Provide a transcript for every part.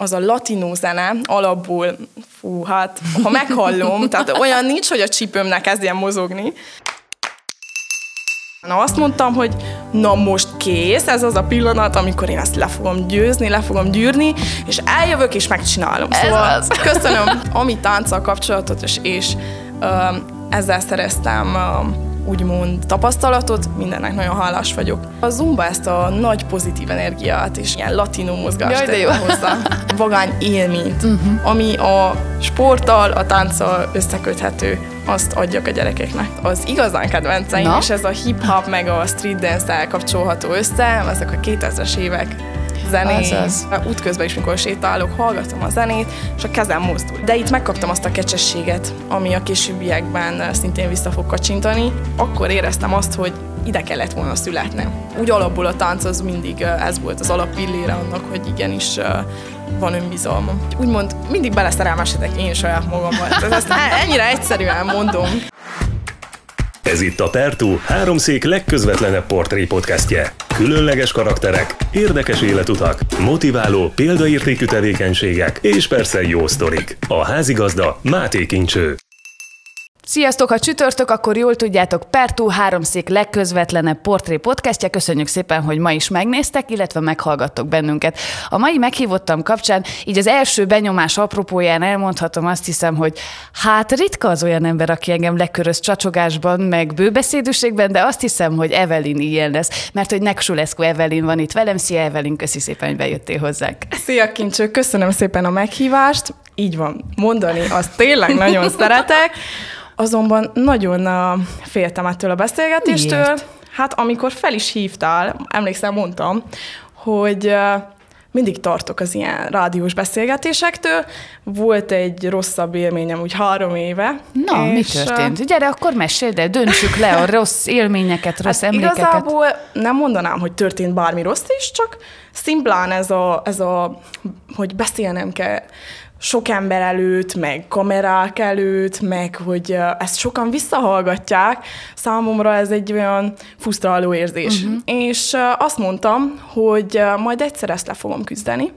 az a latinó zene alapból, fú, hát ha meghallom, tehát olyan nincs, hogy a csípőmnek kezdjen mozogni. Na azt mondtam, hogy na most kész, ez az a pillanat, amikor én ezt le fogom győzni, le fogom gyűrni, és eljövök és megcsinálom. Ez szóval az. köszönöm, ami tánccal kapcsolatot, és, és uh, ezzel szereztem uh, úgymond tapasztalatot, mindennek nagyon hálás vagyok. A Zumba ezt a nagy pozitív energiát és ilyen latinó mozgást Jaj, de jó. hozzá, vagány élményt, uh-huh. ami a sporttal, a tánccal összeköthető, azt adjak a gyerekeknek. Az igazán kedvenceim, Na? és ez a hip-hop meg a street dance kapcsolható össze, ezek a 2000-es évek zené. Azaz. Útközben is, mikor sétálok, hallgatom a zenét, és a kezem mozdul. De itt megkaptam azt a kecsességet, ami a későbbiekben szintén vissza fog kacsintani. Akkor éreztem azt, hogy ide kellett volna születnem. Úgy alapból a tánc az mindig ez volt az alappillére annak, hogy igenis van önbizalmam. Úgymond mindig beleszerelmesedek én saját magammal. Ezt ennyire egyszerűen mondom. Ez itt a Pertú háromszék legközvetlenebb portré podcastje. Különleges karakterek, érdekes életutak, motiváló, példaértékű tevékenységek és persze jó sztorik. A házigazda Máté Kincső. Sziasztok, ha csütörtök, akkor jól tudjátok, Pertú háromszék legközvetlenebb portré podcastja. Köszönjük szépen, hogy ma is megnéztek, illetve meghallgattok bennünket. A mai meghívottam kapcsán, így az első benyomás apropóján elmondhatom azt hiszem, hogy hát ritka az olyan ember, aki engem leköröz csacsogásban, meg bőbeszédűségben, de azt hiszem, hogy Evelyn ilyen lesz, mert hogy Neksulescu Evelyn van itt velem. Szia Evelyn, köszi szépen, hogy bejöttél hozzánk. Szia Kincső, köszönöm szépen a meghívást. Így van, mondani azt tényleg nagyon szeretek, azonban nagyon uh, féltem ettől a beszélgetéstől. Miért? Hát amikor fel is hívtál, emlékszem, mondtam, hogy uh, mindig tartok az ilyen rádiós beszélgetésektől. Volt egy rosszabb élményem úgy három éve. Na, mi és, uh, történt? Gyere, akkor meséld el, döntsük le a rossz élményeket, rossz Hát emlékeket. Igazából nem mondanám, hogy történt bármi rossz is, csak szimplán ez a, ez a hogy beszélnem kell sok ember előtt, meg kamerák előtt, meg hogy ezt sokan visszahallgatják, számomra ez egy olyan frusztráló érzés. Uh-huh. És azt mondtam, hogy majd egyszer ezt le fogom küzdeni.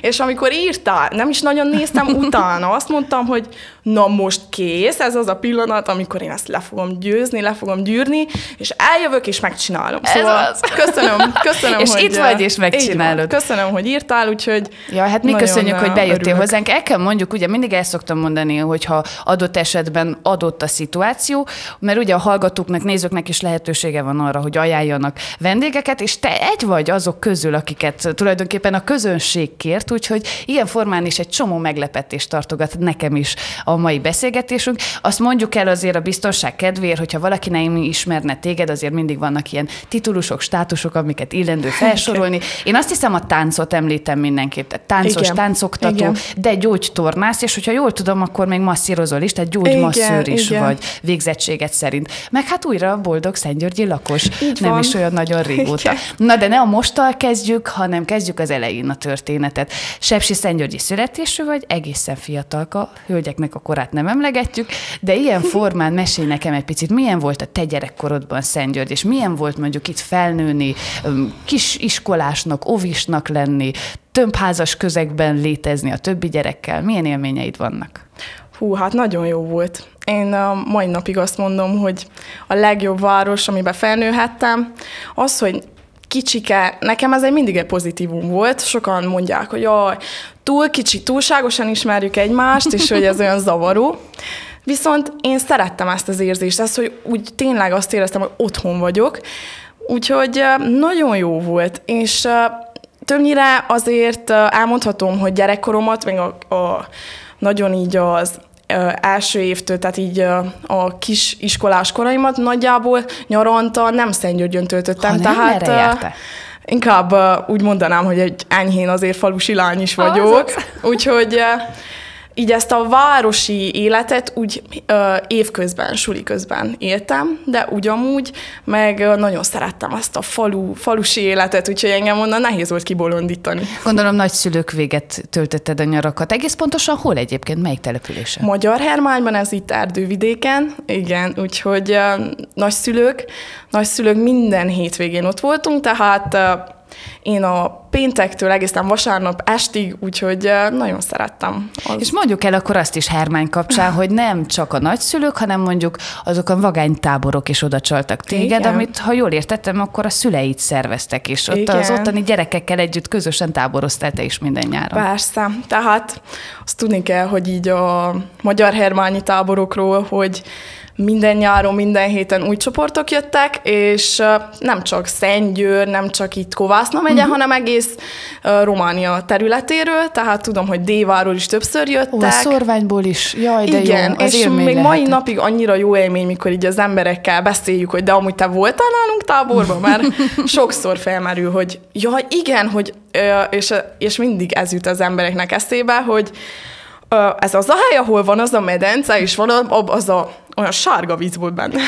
És amikor írtál, nem is nagyon néztem utána, azt mondtam, hogy na most kész, ez az a pillanat, amikor én ezt le fogom győzni, le fogom gyűrni, és eljövök és megcsinálom. Ez Szóval az. köszönöm, köszönöm, És hogy... itt vagy, és van. megcsinálod. Köszönöm, hogy írtál, úgyhogy Ja, hát mi köszönjük, hogy bejöttél örülök. hozzánk. El kell mondjuk, ugye mindig el szoktam mondani, hogyha adott esetben adott a szituáció, mert ugye a hallgatóknak, nézőknek is lehetősége van arra, hogy ajánljanak vendégeket, és te egy vagy azok közül, akiket tulajdonképpen a közönség kért, úgyhogy ilyen formán is egy csomó meglepetést tartogat nekem is a mai beszélgetésünk. Azt mondjuk el azért a biztonság kedvéért, hogyha valaki nem ismerne téged, azért mindig vannak ilyen titulusok, státusok, amiket illendő felsorolni. Én azt hiszem, a táncot említem mindenképp, tehát táncos, Igen. táncoktató, Igen. de gyógytornász, és hogyha jól tudom, akkor még masszírozol is, tehát gyógymasszőr is igen. vagy végzettséget szerint. Meg hát újra a boldog Szentgyörgyi lakos. Így nem van. is olyan nagyon régóta. Igen. Na de ne a mostal kezdjük, hanem kezdjük az elején a történetet. Sepsi Szentgyörgyi születésű vagy, egészen fiatalka, hölgyeknek a korát nem emlegetjük, de ilyen formán mesélj nekem egy picit, milyen volt a te gyerekkorodban Szentgyörgy, és milyen volt mondjuk itt felnőni, kis iskolásnak, ovisnak lenni, többházas közegben létezni a többi gyerekkel, milyen élményeid vannak? Hú, hát nagyon jó volt. Én a mai napig azt mondom, hogy a legjobb város, amiben felnőhettem, az, hogy kicsike, nekem ez egy mindig egy pozitívum volt. Sokan mondják, hogy jaj, túl kicsi, túlságosan ismerjük egymást, és hogy ez olyan zavaró. Viszont én szerettem ezt az érzést, ezt, hogy úgy tényleg azt éreztem, hogy otthon vagyok. Úgyhogy nagyon jó volt, és többnyire azért elmondhatom, hogy gyerekkoromat, meg a, a nagyon így az első évtől, tehát így a kis iskolás koraimat nagyjából nyaranta nem Szentgyörgyön töltöttem. Ha nem, tehát merre? Inkább úgy mondanám, hogy egy enyhén azért falusi lány is vagyok. Azaz. Úgyhogy így ezt a városi életet úgy ö, évközben, suli közben éltem, de ugyanúgy, meg ö, nagyon szerettem azt a falu, falusi életet, úgyhogy engem onnan nehéz volt kibolondítani. Gondolom nagyszülők véget töltötted a nyarakat. Egész pontosan hol egyébként? Melyik településen? Magyar Hermányban, ez itt Erdővidéken, igen, úgyhogy uh, nagyszülők, nagyszülők minden hétvégén ott voltunk, tehát uh, én a péntektől egészen vasárnap estig, úgyhogy nagyon szerettem. Az. És mondjuk el akkor azt is Hermány kapcsán, hogy nem csak a nagyszülők, hanem mondjuk azok a vagánytáborok is oda csaltak téged, Igen. amit, ha jól értettem, akkor a szüleid szerveztek is. Ott Igen. az ottani gyerekekkel együtt közösen táboroztál te is minden nyáron. Persze. Tehát azt tudni kell, hogy így a magyar hermányi táborokról, hogy minden nyáron, minden héten új csoportok jöttek, és nem csak Szentgyőr, nem csak itt Kovászna megye, uh-huh. hanem egész Románia területéről, tehát tudom, hogy Déváról is többször jöttek. Ó, a szorványból is, jaj, de Igen, jó, az és még lehetett. mai napig annyira jó élmény, mikor így az emberekkel beszéljük, hogy de amúgy te voltál nálunk táborban, mert sokszor felmerül, hogy jaj, igen, hogy, és, és mindig ez jut az embereknek eszébe, hogy ez az a hely, ahol van az a medence, és van az a olyan sárga víz volt benne.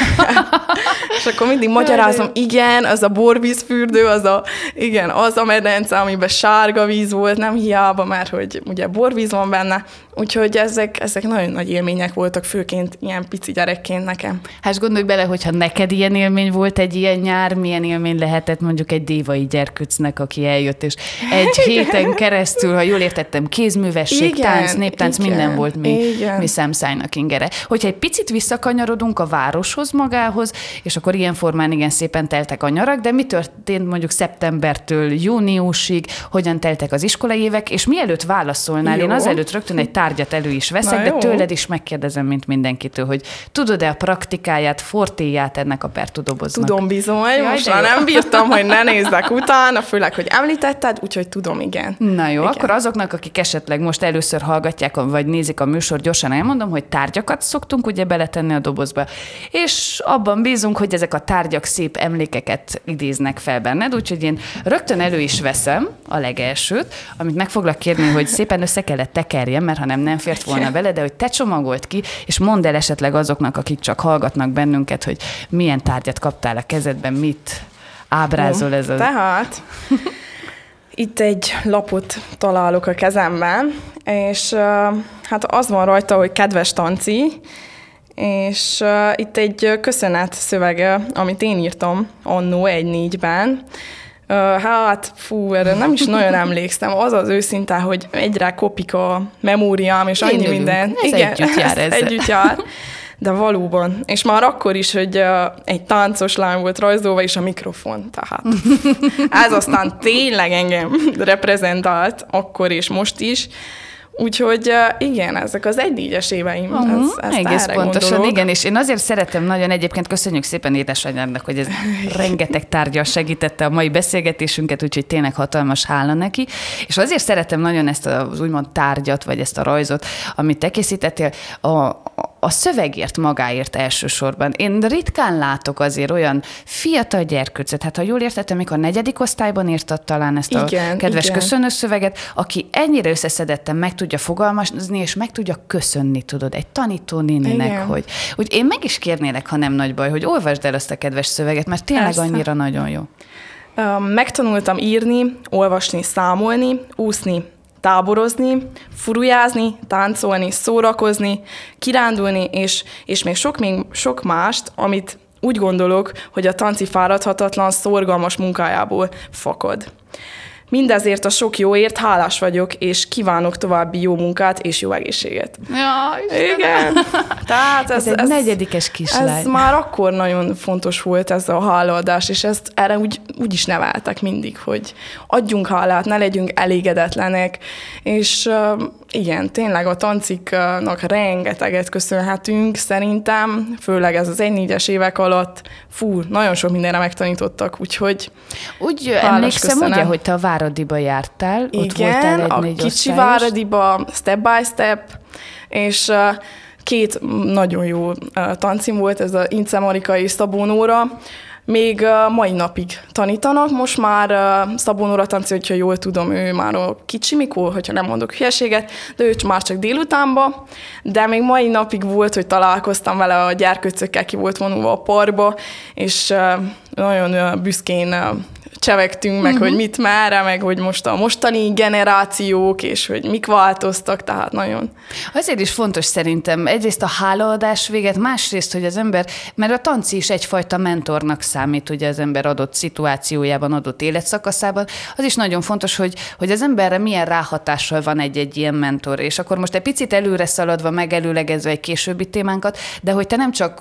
és akkor mindig magyarázom, igen, az a borvízfürdő, az a, igen, az a medence, amiben sárga víz volt, nem hiába, mert hogy ugye borvíz van benne, úgyhogy ezek, ezek nagyon nagy élmények voltak, főként ilyen pici gyerekként nekem. Hát gondolj bele, hogyha neked ilyen élmény volt egy ilyen nyár, milyen élmény lehetett mondjuk egy dévai gyerkőcnek, aki eljött, és egy héten keresztül, ha jól értettem, kézművesség, igen, tánc, néptánc, igen, minden volt mi, igen. mi szemszájnak ingere. Hogyha egy picit vissza visszakanyarodunk a városhoz magához, és akkor ilyen formán igen szépen teltek a nyarak, de mi történt mondjuk szeptembertől júniusig, hogyan teltek az iskolai évek, és mielőtt válaszolnál, jó. én azelőtt rögtön egy tárgyat elő is veszek, de tőled is megkérdezem, mint mindenkitől, hogy tudod-e a praktikáját, fortéját ennek a pertudoboznak? Tudom bizony, Jaj, most már nem bírtam, hogy ne nézzek utána, főleg, hogy említetted, úgyhogy tudom, igen. Na jó, igen. akkor azoknak, akik esetleg most először hallgatják, vagy nézik a műsor, gyorsan elmondom, hogy tárgyakat szoktunk ugye beletenni tenni a dobozba. És abban bízunk, hogy ezek a tárgyak szép emlékeket idéznek fel benned, úgyhogy én rögtön elő is veszem a legelsőt, amit meg foglak kérni, hogy szépen össze kellett tekerjem, mert ha nem, nem fért volna vele, de hogy te csomagolt ki, és mondd el esetleg azoknak, akik csak hallgatnak bennünket, hogy milyen tárgyat kaptál a kezedben, mit ábrázol ez az. Tehát itt egy lapot találok a kezemben, és hát az van rajta, hogy kedves tanci, és uh, itt egy köszönet szövege, amit én írtam annó egy négyben. Uh, hát, fú, erre nem is nagyon emlékszem. Az az őszinte, hogy egyre kopik a memóriám, és annyi minden. Ez Igen, együtt jár ez. Együtt jár. De valóban. És már akkor is, hogy uh, egy táncos lány volt rajzolva, és a mikrofon, tehát. Ez aztán tényleg engem reprezentált, akkor és most is. Úgyhogy igen, ezek az egy négyes éveim. Uh-huh, ez, ezt egész pontosan, gondolok. igen, és én azért szeretem nagyon, egyébként köszönjük szépen édesanyámnak, hogy ez rengeteg tárgyal segítette a mai beszélgetésünket, úgyhogy tényleg hatalmas hála neki. És azért szeretem nagyon ezt az úgymond tárgyat, vagy ezt a rajzot, amit te készítettél, a, a szövegért magáért elsősorban. Én ritkán látok azért olyan fiatal gyerkőcöt, hát ha jól értettem, amikor a negyedik osztályban írtad talán ezt igen, a kedves igen. köszönő szöveget, aki ennyire összeszedetten meg tudja fogalmazni, és meg tudja köszönni, tudod, egy tanító néninek, hogy, hogy én meg is kérnélek, ha nem nagy baj, hogy olvasd el azt a kedves szöveget, mert tényleg Persze. annyira nagyon jó. Megtanultam írni, olvasni, számolni, úszni, táborozni, furujázni, táncolni, szórakozni, kirándulni, és, és még sok, még sok mást, amit úgy gondolok, hogy a tanci fáradhatatlan, szorgalmas munkájából fakad. Mindezért a sok jóért hálás vagyok, és kívánok további jó munkát és jó egészséget. Ja, Igen. Tehát ez, ez egy ez, negyedikes kislány. Ez már akkor nagyon fontos volt ez a hálaadás, és ezt erre úgy, úgy is neveltek mindig, hogy adjunk hálát, ne legyünk elégedetlenek, és igen, tényleg a tanciknak rengeteget köszönhetünk, szerintem, főleg ez az egy-négyes évek alatt, fú, nagyon sok mindenre megtanítottak, úgyhogy Úgy emlékszem, köszönem. ugye, hogy te a Váradiba jártál, igen, ott voltál egy a kicsi osztályos. Váradiba, step by step, és két nagyon jó tancim volt, ez a Ince Marika és Szabó Nóra, még mai napig tanítanak. Most már Szabó Nóra tanci, hogyha jól tudom, ő már a kicsi Mikó, hogyha nem mondok hülyeséget, de ő már csak délutánba, de még mai napig volt, hogy találkoztam vele a gyerkőcökkel, ki volt vonulva a parba, és nagyon büszkén csevegtünk, meg hogy mit már, meg hogy most a mostani generációk, és hogy mik változtak, tehát nagyon. Azért is fontos szerintem egyrészt a hálaadás véget, másrészt, hogy az ember, mert a tanci is egyfajta mentornak számít, ugye az ember adott szituációjában, adott életszakaszában, az is nagyon fontos, hogy, hogy az emberre milyen ráhatással van egy-egy ilyen mentor. És akkor most egy picit előre szaladva, megelőlegezve egy későbbi témánkat, de hogy te nem csak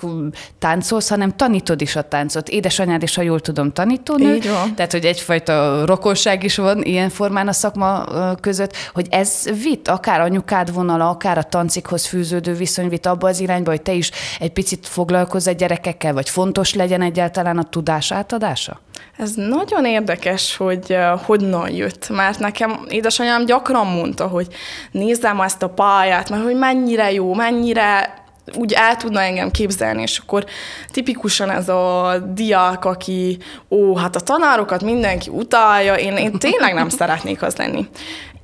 táncolsz, hanem tanítod is a táncot. Édesanyád is, ha jól tudom, tanítónő. Így van. Tehát, hogy egyfajta rokonság is van ilyen formán a szakma között, hogy ez vitt, akár anyukád vonala, akár a tancikhoz fűződő viszony vitt abba az irányba, hogy te is egy picit foglalkozz a gyerekekkel, vagy fontos legyen egyáltalán a tudás átadása? Ez nagyon érdekes, hogy honnan jött, mert nekem édesanyám gyakran mondta, hogy nézzem ezt a pályát, mert hogy mennyire jó, mennyire úgy el tudna engem képzelni, és akkor tipikusan ez a diák, aki, ó, hát a tanárokat mindenki utálja, én, én tényleg nem szeretnék az lenni.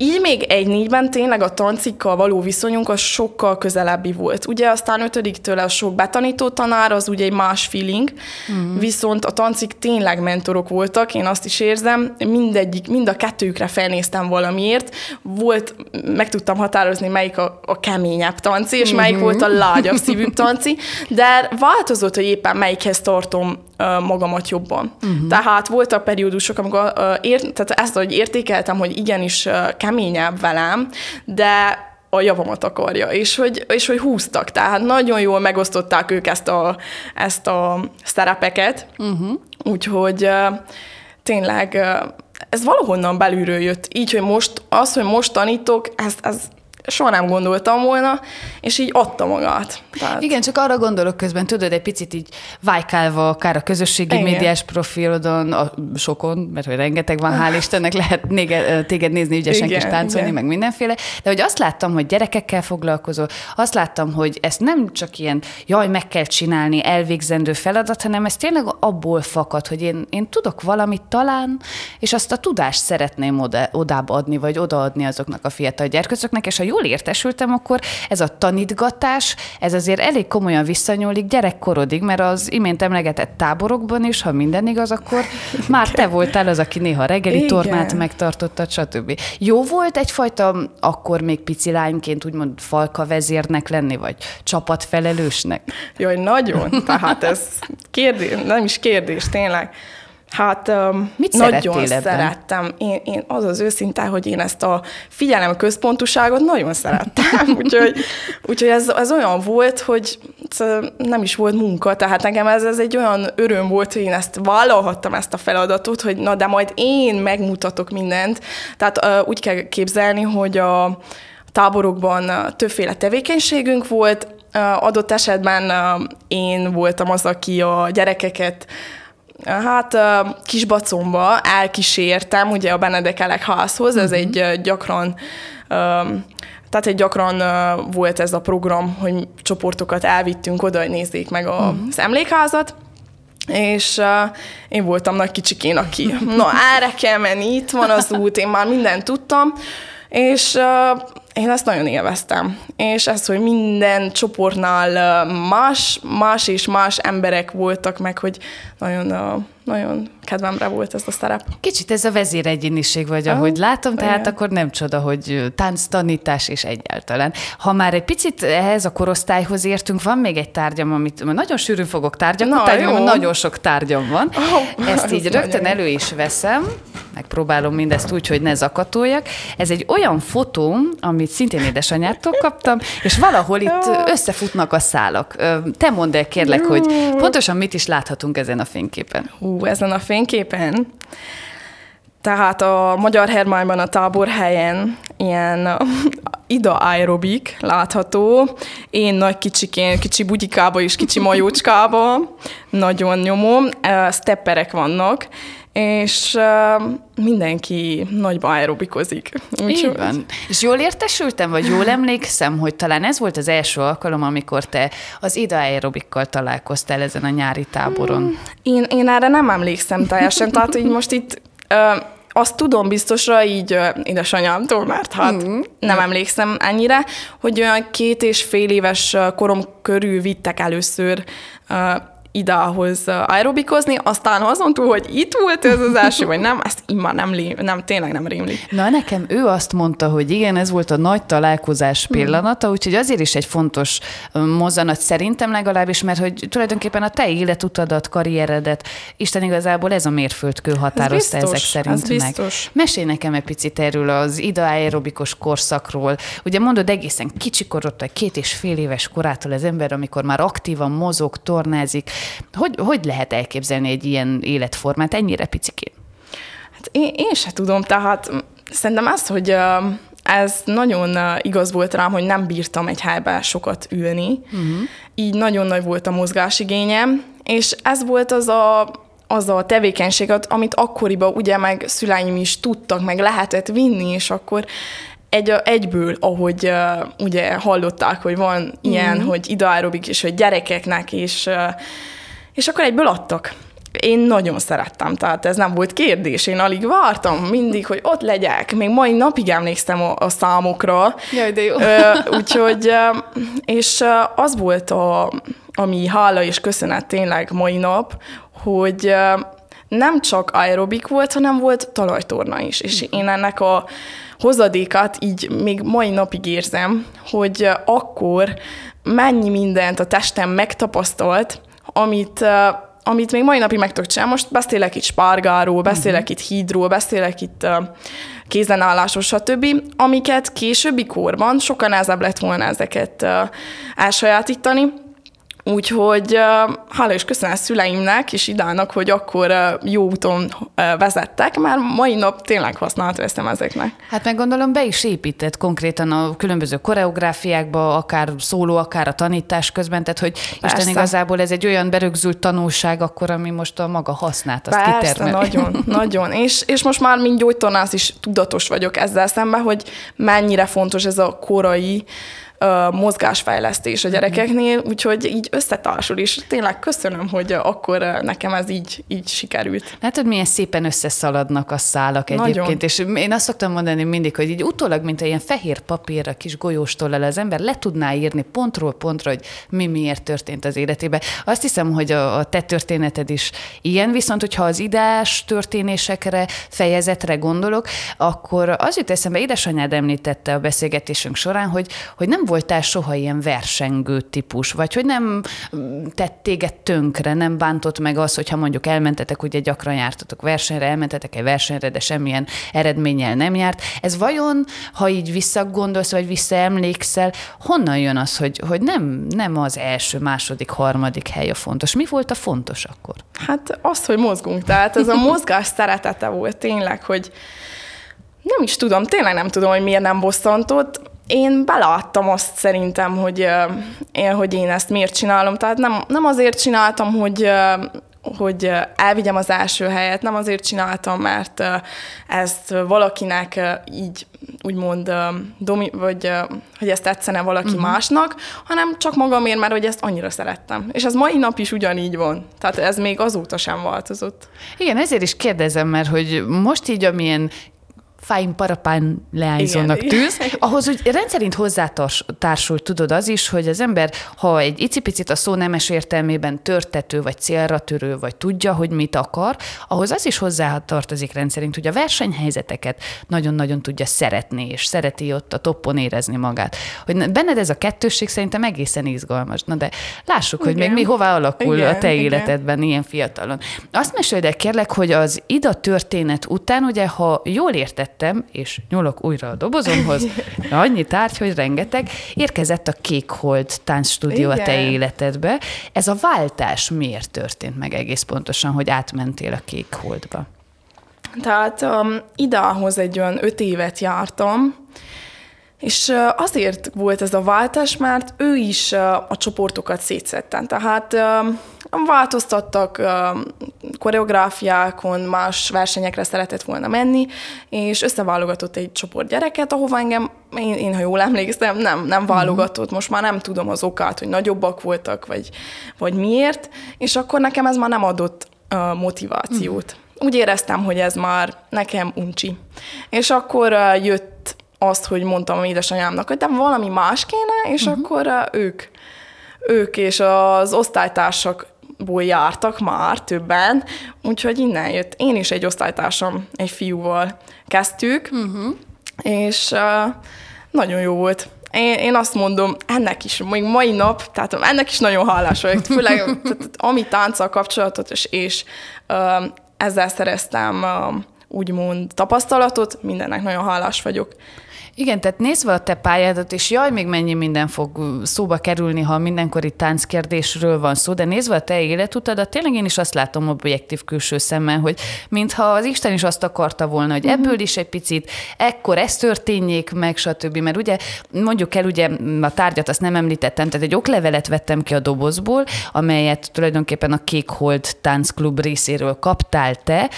Így még egy négyben tényleg a tancikkal való viszonyunk az sokkal közelebbi volt. Ugye aztán ötödiktől a sok betanító tanár, az ugye egy más feeling, mm. viszont a tancik tényleg mentorok voltak, én azt is érzem, mindegyik, mind a kettőjükre felnéztem valamiért, volt, meg tudtam határozni, melyik a, a keményebb tanci, és melyik mm-hmm. volt a lágyabb szívűbb tanci, de változott, hogy éppen melyikhez tartom magamat jobban. Uh-huh. Tehát voltak periódusok, amikor ért, tehát ezt, hogy értékeltem, hogy igenis keményebb velem, de a javamat akarja, és hogy, és hogy húztak. Tehát nagyon jól megosztották ők ezt a, ezt a szerepeket, uh-huh. úgyhogy tényleg ez valahonnan belülről jött. Így, hogy most, az, hogy most tanítok, ez, ez soha nem gondoltam volna, és így adta magát. Tehát... Igen, csak arra gondolok közben, tudod, egy picit így vájkálva, akár a közösségi Igen. médiás profilodon, a sokon, mert hogy rengeteg van, hál' Istennek, lehet nége, téged nézni ügyesen Igen, kis táncolni, Igen. meg mindenféle, de hogy azt láttam, hogy gyerekekkel foglalkozol, azt láttam, hogy ezt nem csak ilyen, jaj, meg kell csinálni, elvégzendő feladat, hanem ez tényleg abból fakad, hogy én, én tudok valamit talán, és azt a tudást szeretném oda, odába adni, vagy odaadni azoknak a fiatal gyerkőcöknek, és a jól értesültem, akkor ez a tanítgatás, ez azért elég komolyan visszanyúlik gyerekkorodig, mert az imént emlegetett táborokban is, ha minden igaz, akkor már te voltál az, aki néha reggeli Igen. tornát megtartottad, stb. Jó volt egyfajta akkor még pici lányként úgymond falka vezérnek lenni, vagy csapatfelelősnek? Jaj, nagyon. Tehát ez kérdés, nem is kérdés, tényleg. Hát Mit nagyon szerettem. Én, én az az őszinte, hogy én ezt a figyelem központuságot nagyon szerettem. úgyhogy úgyhogy ez, ez olyan volt, hogy nem is volt munka, tehát nekem ez, ez egy olyan öröm volt, hogy én ezt vállalhattam ezt a feladatot, hogy na de majd én megmutatok mindent. Tehát uh, úgy kell képzelni, hogy a táborokban többféle tevékenységünk volt, uh, adott esetben uh, én voltam az, aki a gyerekeket Hát Kisbacomba elkísértem ugye a Benedekelek házhoz, ez uh-huh. egy gyakran tehát egy gyakran volt ez a program, hogy csoportokat elvittünk oda, hogy nézzék meg a, uh-huh. az emlékházat, és uh, én voltam nagy kicsikén, aki, na erre kell menni, itt van az út, én már mindent tudtam, és én ezt nagyon élveztem. És ez, hogy minden csoportnál más, más és más emberek voltak meg, hogy nagyon, nagyon kedvemre volt ez a szerep. Kicsit ez a vezéregyéniség vagy, ahogy látom, tehát Igen. akkor nem csoda, hogy tánc, tanítás és egyáltalán. Ha már egy picit ehhez a korosztályhoz értünk, van még egy tárgyam, amit nagyon sűrűn fogok tárgyakat tárgyam, nagyon sok tárgyam van. Oh, Ezt így rögtön elő is veszem, megpróbálom mindezt úgy, hogy ne zakatoljak. Ez egy olyan fotóm, amit szintén édesanyától kaptam, és valahol itt összefutnak a szálak. Te mondd el kérlek, hogy pontosan mit is láthatunk ezen a fényképen. Hú, ezen a fényképen? Tehát a Magyar Hermányban a táborhelyen ilyen ida aerobik látható. Én nagy kicsikén, kicsi budikába és kicsi majócskába, nagyon nyomom, stepperek vannak, és uh, mindenki nagyba aerobikozik. Így van. És jól értesültem, vagy jól emlékszem, hogy talán ez volt az első alkalom, amikor te az ida aerobikkal találkoztál ezen a nyári táboron. Hmm. Én, én erre nem emlékszem teljesen, tehát így most itt uh, azt tudom biztosra így uh, édesanyámtól, mert hát mm. nem emlékszem ennyire, hogy olyan két és fél éves korom körül vittek először idához aerobikozni, aztán azon túl, hogy itt volt ez az első, vagy nem, ezt immár nem, lé, nem tényleg nem rémli. Na nekem ő azt mondta, hogy igen, ez volt a nagy találkozás hmm. pillanata, hmm. úgyhogy azért is egy fontos mozzanat szerintem legalábbis, mert hogy tulajdonképpen a te életutadat, karrieredet, Isten igazából ez a mérföldkő határozta ez biztos, ezek szerint ez biztos. meg. Mesélj nekem egy picit erről az ida aerobikus korszakról. Ugye mondod egészen kicsikorott, két és fél éves korától az ember, amikor már aktívan mozog, tornázik, hogy, hogy lehet elképzelni egy ilyen életformát ennyire picikén? Hát én, én se tudom, tehát szerintem az, hogy ez nagyon igaz volt rám, hogy nem bírtam egy helyben sokat ülni, uh-huh. így nagyon nagy volt a mozgásigényem, és ez volt az a, az a tevékenység, amit akkoriban ugye meg szüleim is tudtak, meg lehetett vinni, és akkor egy, egyből, ahogy uh, ugye hallották, hogy van ilyen, mm. hogy idaerobik, és hogy gyerekeknek, és, uh, és akkor egyből adtak. Én nagyon szerettem, tehát ez nem volt kérdés, én alig vártam mindig, hogy ott legyek. Még mai napig emlékszem a, a számokra. Jaj, de jó. Uh, úgyhogy, uh, és uh, az volt a, ami hála és köszönet tényleg mai nap, hogy uh, nem csak aerobik volt, hanem volt talajtorna is. És én ennek a hozadékat így még mai napig érzem, hogy akkor mennyi mindent a testem megtapasztalt, amit amit még mai napig meg tudok csinálni. Most beszélek itt spárgáról, beszélek uh-huh. itt hídról, beszélek itt uh, kézenállásról, stb., amiket későbbi korban sokkal nehezebb lett volna ezeket uh, elsajátítani. Úgyhogy hála és köszönöm a szüleimnek és idának, hogy akkor jó úton vezettek, mert mai nap tényleg használat veszem ezeknek. Hát meg gondolom be is épített konkrétan a különböző koreográfiákba, akár szóló, akár a tanítás közben, tehát hogy Persze. Isten igazából ez egy olyan berögzült tanulság akkor, ami most a maga hasznát azt Persze, kitermeli. nagyon, nagyon. És, és most már mint gyógytornász is tudatos vagyok ezzel szemben, hogy mennyire fontos ez a korai mozgásfejlesztés a gyerekeknél, úgyhogy így összetársul, és tényleg köszönöm, hogy akkor nekem ez így, így sikerült. Látod, milyen szépen összeszaladnak a szálak egyébként, Nagyon. és én azt szoktam mondani mindig, hogy így utólag, mint egy ilyen fehér papírra, kis golyóstollal az ember le tudná írni pontról pontra, hogy mi miért történt az életében. Azt hiszem, hogy a, a te történeted is ilyen, viszont hogyha az idás történésekre, fejezetre gondolok, akkor az jut eszembe, édesanyád említette a beszélgetésünk során, hogy, hogy nem voltál soha ilyen versengő típus, vagy hogy nem tett téged tönkre, nem bántott meg az, hogyha mondjuk elmentetek, ugye gyakran jártatok versenyre, elmentetek egy versenyre, de semmilyen eredménnyel nem járt. Ez vajon, ha így visszagondolsz, vagy visszaemlékszel, honnan jön az, hogy, hogy nem, nem az első, második, harmadik hely a fontos? Mi volt a fontos akkor? Hát az, hogy mozgunk. Tehát ez a mozgás szeretete volt tényleg, hogy nem is tudom, tényleg nem tudom, hogy miért nem bosszantott én beleadtam azt szerintem, hogy, én, hogy én ezt miért csinálom. Tehát nem, nem azért csináltam, hogy, hogy elvigyem az első helyet, nem azért csináltam, mert ezt valakinek így úgymond, domi, vagy hogy ezt tetszene valaki uh-huh. másnak, hanem csak magamért, mert hogy ezt annyira szerettem. És ez mai nap is ugyanígy van. Tehát ez még azóta sem változott. Igen, ezért is kérdezem, mert hogy most így, amilyen fájn parapán leányzónak tűz, ahhoz úgy rendszerint hozzátársul tudod az is, hogy az ember, ha egy icipicit a szó nemes értelmében törtető, vagy célra törő, vagy tudja, hogy mit akar, ahhoz az is hozzá tartozik rendszerint, hogy a versenyhelyzeteket nagyon-nagyon tudja szeretni, és szereti ott a toppon érezni magát. Hogy benned ez a kettősség szerintem egészen izgalmas. Na de lássuk, igen. hogy még mi hová alakul igen, a te igen. életedben ilyen fiatalon. Azt meséld el kérlek, hogy az ida történet után, ugye, ha jól értett vettem, és nyúlok újra a dobozomhoz, annyi tárgy, hogy rengeteg, érkezett a Kékhold táncstúdió a te életedbe. Ez a váltás miért történt meg egész pontosan, hogy átmentél a Kékholdba? Tehát um, idához egy olyan öt évet jártam, és azért volt ez a váltás, mert ő is a csoportokat szétszettem. Tehát változtattak koreográfiákon, más versenyekre szeretett volna menni, és összeválogatott egy csoport gyereket, ahova engem, én, én ha jól emlékszem, nem, nem válogatott, most már nem tudom az okát, hogy nagyobbak voltak, vagy, vagy miért, és akkor nekem ez már nem adott motivációt. Úgy éreztem, hogy ez már nekem uncsi. És akkor jött azt, hogy mondtam édesanyámnak, hogy de valami más kéne, és uh-huh. akkor ők, ők és az osztálytársak ból jártak már többen, úgyhogy innen jött. Én is egy osztálytársam, egy fiúval kezdtük, uh-huh. és uh, nagyon jó volt. Én, én azt mondom, ennek is, még mai nap, tehát ennek is nagyon hálás vagyok, főleg tehát, ami tánccal kapcsolatos, és uh, ezzel szereztem uh, úgymond tapasztalatot, mindennek nagyon hálás vagyok. Igen, tehát nézve a te pályádat, és jaj, még mennyi minden fog szóba kerülni, ha mindenkori tánckérdésről van szó, de nézve a te életutadat, tényleg én is azt látom objektív külső szemmel, hogy mintha az Isten is azt akarta volna, hogy ebből is egy picit, ekkor ez történjék meg, stb. Mert ugye mondjuk el, ugye a tárgyat azt nem említettem, tehát egy oklevelet vettem ki a dobozból, amelyet tulajdonképpen a Kék Hold táncklub részéről kaptál te,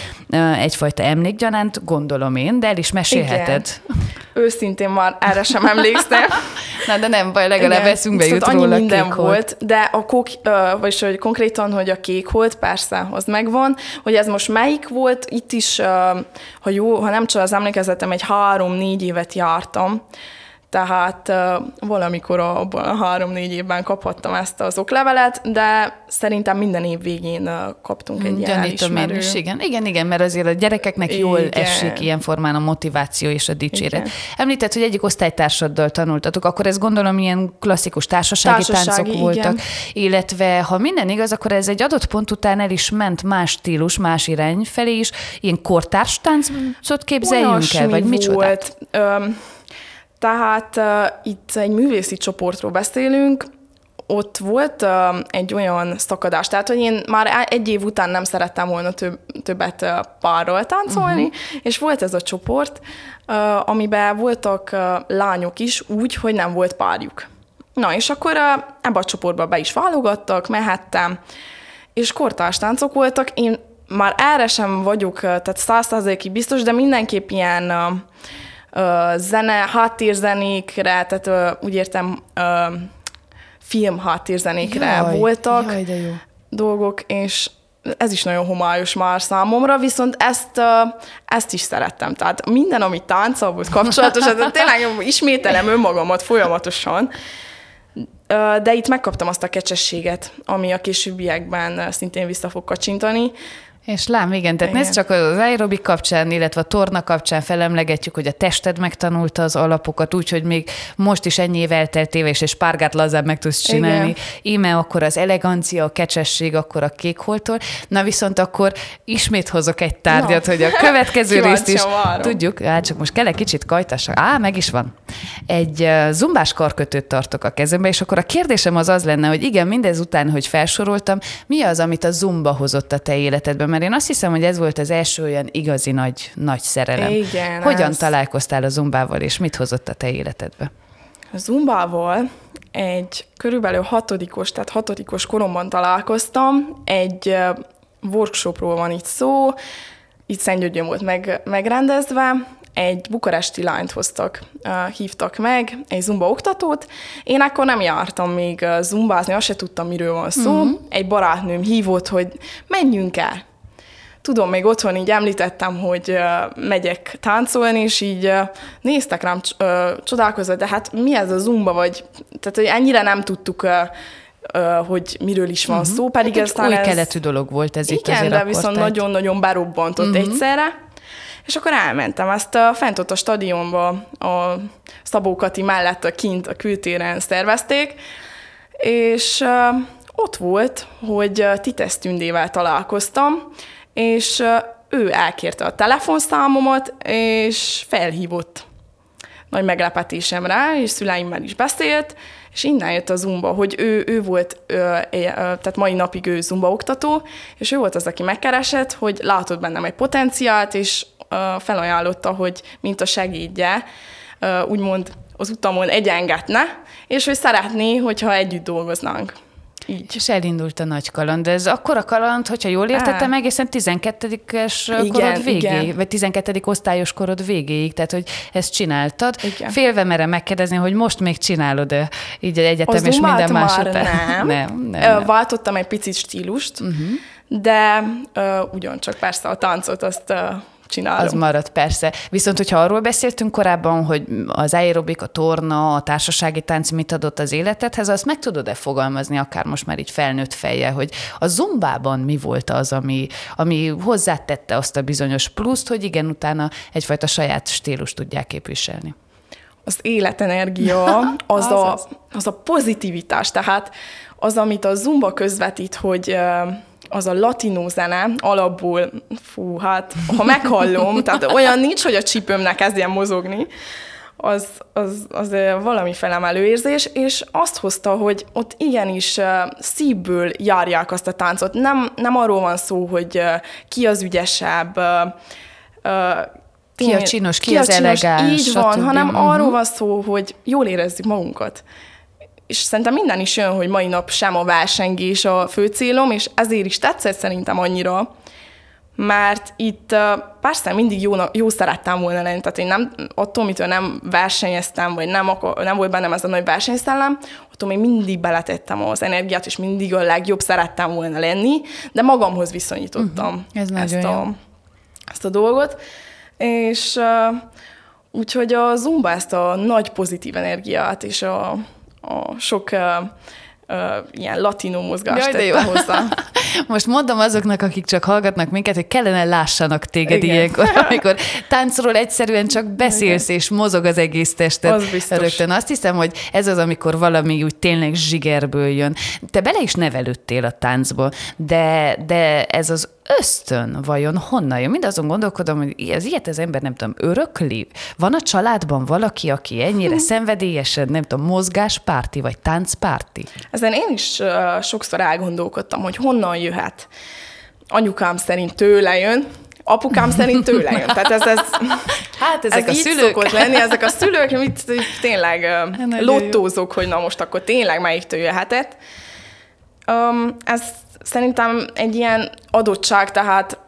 egyfajta emlékgyanánt, gondolom én, de el is mesélheted. Igen őszintén már erre sem emlékszem. Na, de nem baj, legalább Igen, eszünkbe jut annyi róla minden kék volt, de a kók, vagyis hogy konkrétan, hogy a kék volt, persze, az megvan, hogy ez most melyik volt, itt is, ha jó, ha nem csak az emlékezetem, egy három-négy évet jártam, tehát valamikor abban a három-négy évben kaphattam ezt az oklevelet, de szerintem minden év végén kaptunk egy ilyen elismerő. is, igen. igen, igen, mert azért a gyerekeknek igen. jól esik ilyen formán a motiváció és a dicséret. Igen. Említett, hogy egyik osztálytársaddal tanultatok, akkor ez gondolom ilyen klasszikus társasági, társasági táncok igen. voltak, illetve ha minden igaz, akkor ez egy adott pont után el is ment más stílus, más irány felé is, ilyen kortárs táncot képzeljünk Olyasmi el, vagy micsoda? Volt. Um, tehát uh, itt egy művészi csoportról beszélünk, ott volt uh, egy olyan szakadás, tehát hogy én már egy év után nem szerettem volna több, többet uh, párról táncolni, uh-huh. és volt ez a csoport, uh, amiben voltak uh, lányok is úgy, hogy nem volt párjuk. Na, és akkor uh, ebbe a csoportba be is válogattak, mehettem, és kortárs táncok voltak, én már erre sem vagyok, tehát százszerzékig biztos, de mindenképp ilyen uh, zene, háttérzenékre, tehát úgy értem film háttérzenékre jaj, voltak jaj, de jó. dolgok, és ez is nagyon homályos már számomra, viszont ezt, ezt is szerettem. Tehát minden, ami tánccal volt kapcsolatos, tehát tényleg ismételem önmagamat folyamatosan, de itt megkaptam azt a kecsességet, ami a későbbiekben szintén vissza fog kacsintani, és lám, igen, tehát igen. ez csak az aerobik kapcsán, illetve a torna kapcsán felemlegetjük, hogy a tested megtanulta az alapokat, úgyhogy még most is ennyi év elteltéve, és egy spárgát lazább meg tudsz csinálni. Igen. Íme akkor az elegancia, a kecsesség, akkor a kékholtól. Na viszont akkor ismét hozok egy tárgyat, Na. hogy a következő részt is várom. tudjuk. Hát csak most kell egy kicsit kajtassak. Á, meg is van. Egy zumbás karkötőt tartok a kezembe, és akkor a kérdésem az az lenne, hogy igen, mindez után, hogy felsoroltam, mi az, amit a zumba hozott a te életedben? Mert én azt hiszem, hogy ez volt az első olyan igazi nagy, nagy szerelem. Igen, Hogyan ez... találkoztál a zumbával, és mit hozott a te életedbe? A zumbával egy körülbelül hatodikos, tehát hatodikos koromban találkoztam, egy workshopról van itt szó, itt Szentgyörgyön volt meg, megrendezve, egy bukaresti lányt hoztak, hívtak meg, egy zumba oktatót. Én akkor nem jártam még zumbázni, azt se tudtam, miről van szó. Uh-huh. Egy barátnőm hívott, hogy menjünk el tudom, még otthon így említettem, hogy megyek táncolni, és így néztek rám csodálkozva, de hát mi ez a zumba, vagy tehát hogy ennyire nem tudtuk hogy miről is van uh-huh. szó, pedig ez új ez... keletű dolog volt ez igen, itt azért de viszont nagyon-nagyon berobbantott uh-huh. egyszerre. És akkor elmentem, ezt a, fent ott a stadionba, a Szabó Kati mellett a kint a kültéren szervezték, és ott volt, hogy Titesz Tündével találkoztam, és ő elkérte a telefonszámomat, és felhívott nagy meglepetésemre, és szüleimmel is beszélt, és innen jött a Zumba, hogy ő, ő volt, tehát mai napig ő Zumba oktató, és ő volt az, aki megkeresett, hogy látott bennem egy potenciált, és felajánlotta, hogy mint a segédje, úgymond az utamon egyengetne, és hogy szeretné, hogyha együtt dolgoznánk. Így. És elindult a nagy kaland. De ez akkor a kaland, hogyha jól értettem, Á. egészen 12-es korod végéig, igen. vagy 12. osztályos korod végéig, tehát hogy ezt csináltad. Igen. Félve merem megkérdezni, hogy most még csinálod-e így egyetem Az és minden más után? Nem. nem, nem, nem. Váltottam egy picit stílust, uh-huh. de uh, ugyancsak persze a táncot azt uh, csinálom. Az marad, persze. Viszont, hogyha arról beszéltünk korábban, hogy az aerobik, a torna, a társasági tánc mit adott az életedhez, azt meg tudod-e fogalmazni, akár most már így felnőtt feje, hogy a zumbában mi volt az, ami, ami hozzátette azt a bizonyos pluszt, hogy igen, utána egyfajta saját stílus tudják képviselni az életenergia, az, az, a, az a pozitivitás, tehát az, amit a Zumba közvetít, hogy az a latinó zene alapból, fú, hát ha meghallom, tehát olyan nincs, hogy a csípőmnek kezdjen mozogni, az, az, az valami felemelő érzés, és azt hozta, hogy ott igenis szívből járják azt a táncot. Nem, nem arról van szó, hogy ki az ügyesebb, ki a csinos, ki, ki az elegáns. Így van, hanem uh-huh. arról van szó, hogy jól érezzük magunkat. És szerintem minden is jön, hogy mai nap sem a versengés a fő célom, és ezért is tetszett szerintem annyira, mert itt persze mindig jó, jó szerettem volna lenni, tehát én nem, attól, mitől nem versenyeztem, vagy nem, nem volt bennem ez a nagy versenyszellem, attól még mindig beletettem az energiát, és mindig a legjobb szerettem volna lenni, de magamhoz viszonyítottam uh-huh. ez ezt, a, ezt a dolgot. És uh, úgyhogy a Zumba ezt a nagy pozitív energiát és a, a sok uh, uh, ilyen latinó mozgást Jaj, tette hozzá. Most mondom azoknak, akik csak hallgatnak minket, hogy kellene lássanak téged Igen. ilyenkor, amikor táncról egyszerűen csak beszélsz, Igen. és mozog az egész tested. Az biztos. Rögtön azt hiszem, hogy ez az, amikor valami úgy tényleg zsigerből jön. Te bele is nevelődtél a táncba, de, de ez az ösztön vajon honnan jön? Mind azon gondolkodom, hogy ez ilyet az ember nem tudom, örökli? Van a családban valaki, aki ennyire szenvedélyesen, nem tudom, mozgáspárti vagy táncpárti? Ezen én is uh, sokszor elgondolkodtam, hogy honnan jöhet. Anyukám szerint tőle jön, apukám szerint tőle jön. Tehát ez, ez, hát ezek ez a szülők. szokott lenni, ezek a szülők, mit tényleg lottózok, hogy na most akkor tényleg melyiktől jöhetett. Um, ez szerintem egy ilyen adottság, tehát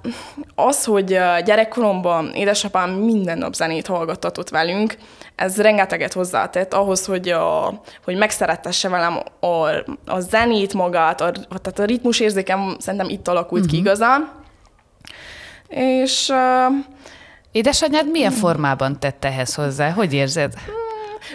az, hogy gyerekkoromban édesapám minden nap zenét hallgattatott velünk, ez rengeteget hozzátett ahhoz, hogy, a, hogy megszerettesse velem a, a zenét magát, a, tehát a ritmus érzékem szerintem itt alakult uh-huh. ki mhm. igazán. És... Uh, Édesanyád milyen formában tette ehhez hozzá? Hogy érzed?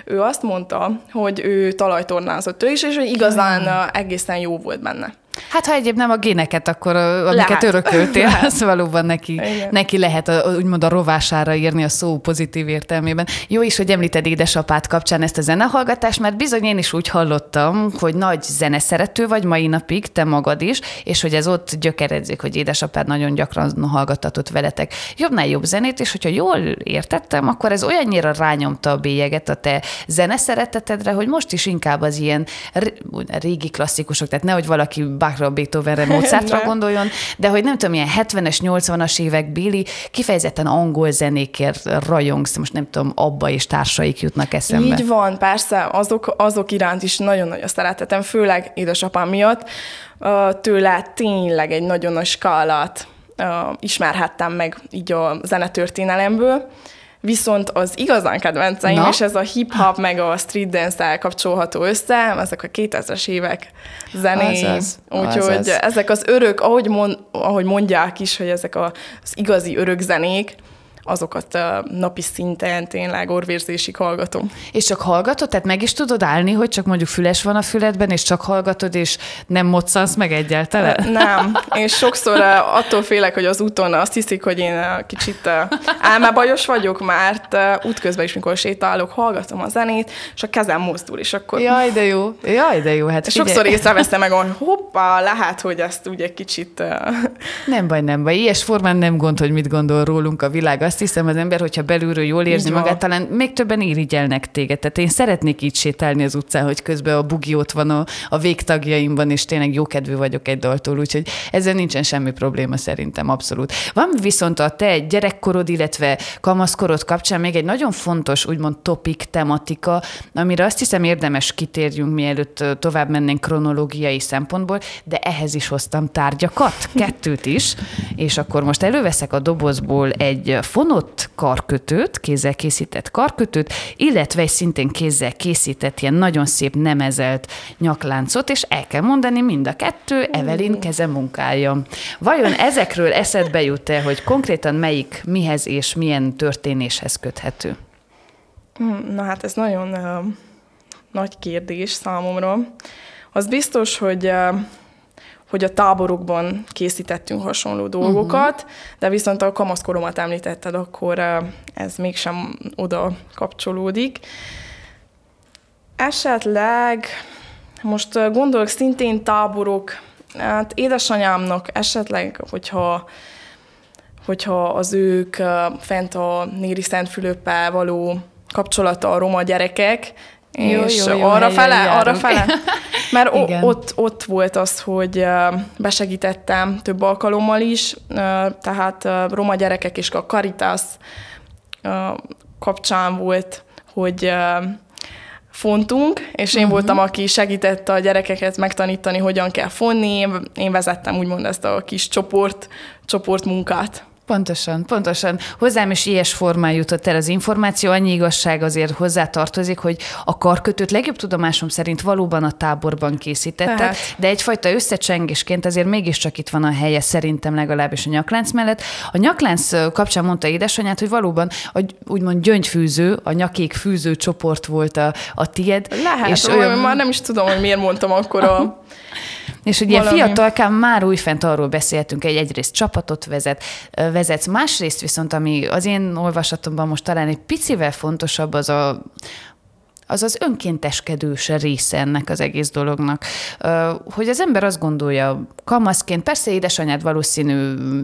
Ő azt mondta, hogy ő talajtornázott ő is, és hogy igazán egészen jó volt benne. Hát ha egyéb nem a géneket, akkor amiket lehet. örököltél, az valóban neki, neki lehet a, úgymond a rovására írni a szó pozitív értelmében. Jó is, hogy említed édesapát kapcsán ezt a zenehallgatást, mert bizony én is úgy hallottam, hogy nagy zeneszerető vagy mai napig, te magad is, és hogy ez ott gyökeredzik, hogy édesapád nagyon gyakran hallgattatott veletek jobbnál jobb zenét, és hogyha jól értettem, akkor ez olyannyira rányomta a bélyeget a te zeneszeretetedre, hogy most is inkább az ilyen régi klasszikusok, tehát nehogy valaki Bachra, Beethovenre, Mozartra gondoljon, de hogy nem tudom, ilyen 70-es, 80-as évek Billy kifejezetten angol zenékért rajongsz, most nem tudom, Abba és társaik jutnak eszembe. Így van, persze, azok, azok iránt is nagyon nagy a szeretetem, főleg édesapám miatt. Tőle tényleg egy nagyon nagy skálát ismerhettem meg így a zenetörténelemből. Viszont az igazán kedvenceim, Na? és ez a hip-hop meg a street dance kapcsolható össze, ezek a 2000-es évek zené. Úgyhogy ezek az örök, ahogy, mond, ahogy mondják is, hogy ezek az igazi örök zenék, azokat napi szinten tényleg orvérzésig hallgatom. És csak hallgatod? Tehát meg is tudod állni, hogy csak mondjuk füles van a füledben, és csak hallgatod, és nem moccansz meg egyáltalán? Nem. Én sokszor attól félek, hogy az úton azt hiszik, hogy én kicsit álmebajos vagyok, mert útközben is, mikor sétálok, hallgatom a zenét, és a kezem mozdul, és akkor... Jaj, de jó. Jaj, de jó. Hát Sokszor észreveszem meg, hogy hoppá, lehet, hogy ezt ugye kicsit... Nem baj, nem baj. Ilyes formán nem gond, hogy mit gondol rólunk a világ azt hiszem az ember, hogyha belülről jól érzi így magát, talán még többen irigyelnek téged. Tehát én szeretnék így sétálni az utcán, hogy közben a bugi ott van a, a végtagjaimban, és tényleg jókedvű vagyok egy daltól, úgyhogy ezzel nincsen semmi probléma szerintem, abszolút. Van viszont a te gyerekkorod, illetve kamaszkorod kapcsán, még egy nagyon fontos, úgymond topik, tematika, amire azt hiszem érdemes kitérjünk, mielőtt tovább mennénk kronológiai szempontból, de ehhez is hoztam tárgyakat, kettőt is, és akkor most előveszek a dobozból egy fonott karkötőt, kézzel készített karkötőt, illetve egy szintén kézzel készített ilyen nagyon szép nemezelt nyakláncot, és el kell mondani, mind a kettő Evelyn keze munkája. Vajon ezekről eszedbe jut-e, hogy konkrétan melyik mihez és milyen történéshez köthető? Hm, na hát ez nagyon uh, nagy kérdés számomra. Az biztos, hogy uh, hogy a táborokban készítettünk hasonló dolgokat, uh-huh. de viszont a kamaszkoromat említetted, akkor ez mégsem oda kapcsolódik. Esetleg, most gondolok szintén táborok, hát édesanyámnak esetleg, hogyha hogyha az ők fent a Néri Szentfülöppel való kapcsolata a roma gyerekek, jó, és jó, jó, arra fele, arra fele. Mert o, ott, ott volt az, hogy besegítettem több alkalommal is, tehát roma gyerekek és a Caritas kapcsán volt, hogy fontunk, és én uh-huh. voltam, aki segítette a gyerekeket megtanítani, hogyan kell fonni. Én vezettem úgymond ezt a kis csoport, csoportmunkát. Pontosan, pontosan. Hozzám is ilyes formán jutott el az információ, annyi igazság azért hozzá tartozik, hogy a karkötőt legjobb tudomásom szerint valóban a táborban készítette, Tehát. de egyfajta összecsengésként azért mégiscsak itt van a helye szerintem legalábbis a nyaklánc mellett. A nyaklánc kapcsán mondta édesanyát, hogy valóban a, úgymond gyöngyfűző, a nyakék fűző csoport volt a, a tied. Lehet, és olyan... már nem is tudom, hogy miért mondtam akkor a És hogy ilyen fiatalkán már újfent arról beszéltünk, hogy egyrészt csapatot vezet, vezetsz, másrészt viszont, ami az én olvasatomban most talán egy picivel fontosabb, az a, az az önkénteskedős része ennek az egész dolognak. Hogy az ember azt gondolja, kamaszként, persze édesanyád valószínű,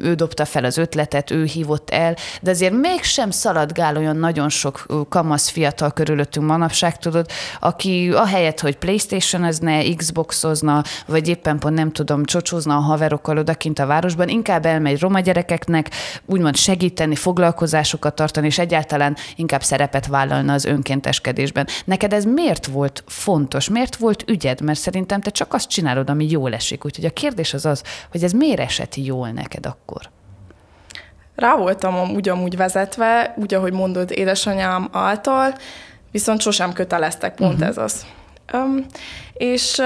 ő dobta fel az ötletet, ő hívott el, de azért mégsem szaladgál olyan nagyon sok kamasz fiatal körülöttünk manapság, tudod, aki ahelyett, hogy Playstation-özne, Xboxozna, vagy éppen pont nem tudom, csocsózna a haverokkal odakint a városban, inkább elmegy roma gyerekeknek, úgymond segíteni, foglalkozásokat tartani, és egyáltalán inkább szerepet vállalna az önkénteskedésben. Neked ez miért volt fontos, miért volt ügyed? Mert szerintem te csak azt csinálod, ami jól esik. Úgyhogy a kérdés az az, hogy ez miért esett jól neked akkor? Rá voltam ugyanúgy vezetve, úgy, ahogy mondod, édesanyám által, viszont sosem köteleztek, pont uh-huh. ez az. Um, és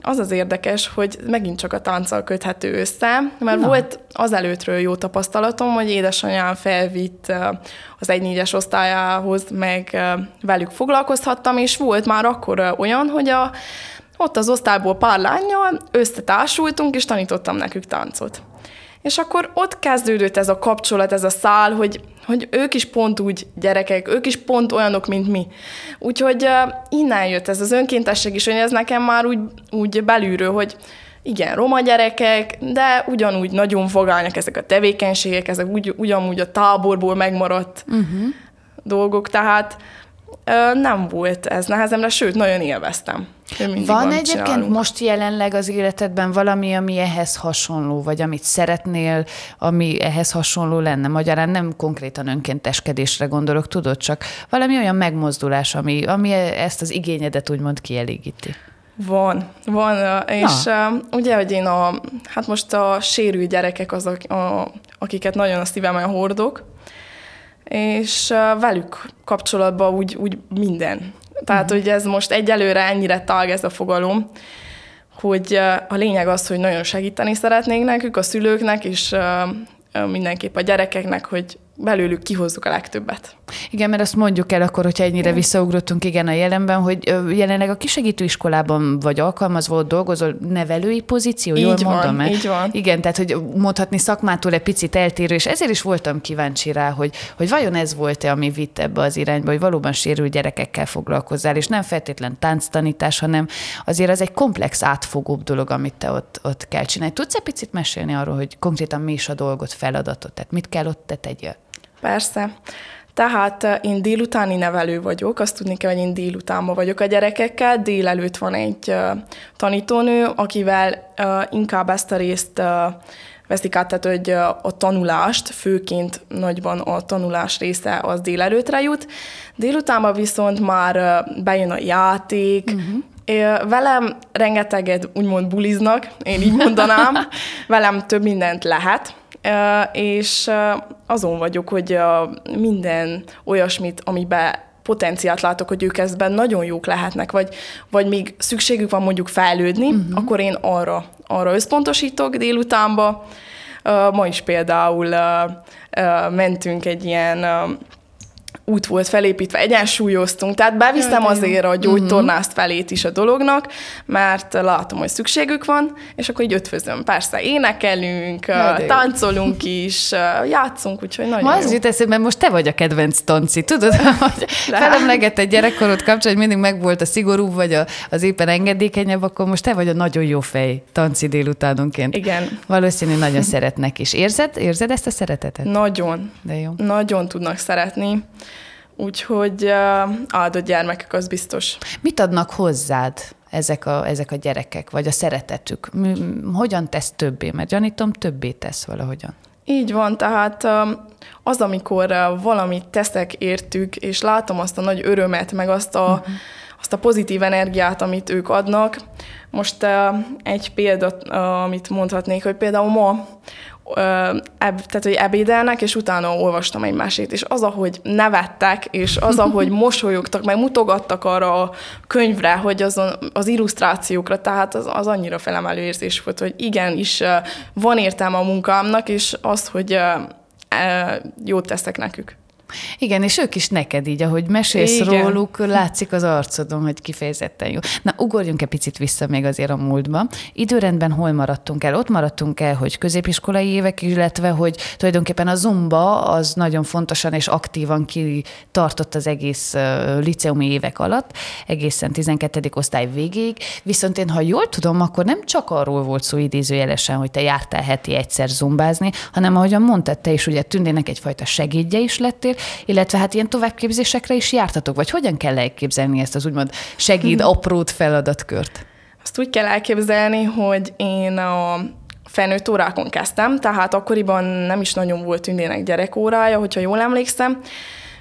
az az érdekes, hogy megint csak a tánccal köthető össze, mert Na. volt azelőttről jó tapasztalatom, hogy édesanyám felvitt az 1-4-es osztályához, meg velük foglalkozhattam, és volt már akkor olyan, hogy a, ott az osztályból pár lányjal összetársultunk, és tanítottam nekük táncot. És akkor ott kezdődött ez a kapcsolat, ez a szál, hogy, hogy ők is pont úgy gyerekek, ők is pont olyanok, mint mi. Úgyhogy uh, innen jött ez az önkéntesség is, hogy ez nekem már úgy, úgy belülről, hogy igen, roma gyerekek, de ugyanúgy nagyon fogálnak ezek a tevékenységek, ezek ugy, ugyanúgy a táborból megmaradt uh-huh. dolgok, tehát nem volt ez nehezemre, sőt, nagyon élveztem. Van egyébként csinálunk. most jelenleg az életedben valami, ami ehhez hasonló, vagy amit szeretnél, ami ehhez hasonló lenne? Magyarán nem konkrétan önkénteskedésre gondolok, tudod, csak valami olyan megmozdulás, ami, ami ezt az igényedet úgymond kielégíti. Van, van, és Na. ugye, hogy én a, hát most a sérült gyerekek azok, a, akiket nagyon a szívemben hordok, és velük kapcsolatban úgy, úgy minden. Tehát, uh-huh. hogy ez most egyelőre ennyire tág ez a fogalom, hogy a lényeg az, hogy nagyon segíteni szeretnénk nekük, a szülőknek, és mindenképp a gyerekeknek, hogy belőlük kihozzuk a legtöbbet. Igen, mert azt mondjuk el akkor, hogyha ennyire visszaugrottunk igen a jelenben, hogy jelenleg a kisegítő iskolában vagy alkalmazva ott dolgozol, nevelői pozíció, így jól van, mondom? Mert, így van. Igen, tehát hogy mondhatni szakmától egy picit eltérő, és ezért is voltam kíváncsi rá, hogy, hogy vajon ez volt-e, ami vitt ebbe az irányba, hogy valóban sérült gyerekekkel foglalkozzál, és nem feltétlen tánctanítás, hanem azért az egy komplex, átfogóbb dolog, amit te ott, ott kell csinálni. Tudsz egy picit mesélni arról, hogy konkrétan mi is a dolgot, feladatot, tehát mit kell ott te tegyél? Persze. Tehát eh, én délutáni nevelő vagyok, azt tudni kell, hogy én délutánban vagyok a gyerekekkel, délelőtt van egy uh, tanítónő, akivel uh, inkább ezt a részt veszik át, tehát hogy a tanulást, főként nagyban a tanulás része az délelőtre jut. Délutánban viszont már bejön a játék, uh-huh. Velem rengeteget úgymond buliznak, én így mondanám. Velem több mindent lehet, és azon vagyok, hogy minden olyasmit, amiben potenciált látok, hogy ők ezben nagyon jók lehetnek, vagy, vagy még szükségük van mondjuk fejlődni, uh-huh. akkor én arra, arra összpontosítok délutánba. Uh, ma is például uh, uh, mentünk egy ilyen út volt felépítve, egyensúlyoztunk, tehát beviszem Jaj, azért a gyógytornászt mhm. felét is a dolognak, mert látom, hogy szükségük van, és akkor így ötvözöm. Persze énekelünk, Jaj, táncolunk is, játszunk, úgyhogy nagyon Ma az jut eszembe, most te vagy a kedvenc tanci, tudod, hogy felemlegett gyerekkorod kapcsán, hogy mindig megvolt a szigorú, vagy a, az éppen engedékenyebb, akkor most te vagy a nagyon jó fej tanci délutánonként. Igen. Valószínű nagyon szeretnek is. Érzed, érzed ezt a szeretetet? Nagyon. De jó. Nagyon tudnak szeretni. Úgyhogy uh, áldott gyermekek, az biztos. Mit adnak hozzád ezek a, ezek a gyerekek, vagy a szeretetük? Hogyan tesz többé? Mert gyanítom, többé tesz valahogyan. Így van, tehát az, amikor valamit teszek értük, és látom azt a nagy örömet, meg azt a, uh-huh. azt a pozitív energiát, amit ők adnak. Most egy példát, amit mondhatnék, hogy például ma eb, tehát, hogy ebédelnek, és utána olvastam egy mesét, és az, ahogy nevettek, és az, ahogy mosolyogtak, meg mutogattak arra a könyvre, hogy azon, az illusztrációkra, tehát az, az annyira felemelő érzés volt, hogy igenis van értelme a munkámnak, és az, hogy jót teszek nekük. Igen, és ők is neked így, ahogy mesélsz Igen. róluk, látszik az arcodon, hogy kifejezetten jó. Na, ugorjunk egy picit vissza még azért a múltba. Időrendben hol maradtunk el? Ott maradtunk el, hogy középiskolai évek, illetve hogy tulajdonképpen a zumba az nagyon fontosan és aktívan kitartott az egész liceumi évek alatt, egészen 12. osztály végéig. Viszont én, ha jól tudom, akkor nem csak arról volt szó idézőjelesen, hogy te jártál heti egyszer zumbázni, hanem ahogyan mondtad, te is ugye Tündének egyfajta segédje is lettél, illetve hát ilyen továbbképzésekre is jártatok, vagy hogyan kell elképzelni ezt az úgymond segéd hmm. aprót feladatkört? Azt úgy kell elképzelni, hogy én a felnőtt órákon kezdtem, tehát akkoriban nem is nagyon volt tündének gyerekórája, hogyha jól emlékszem,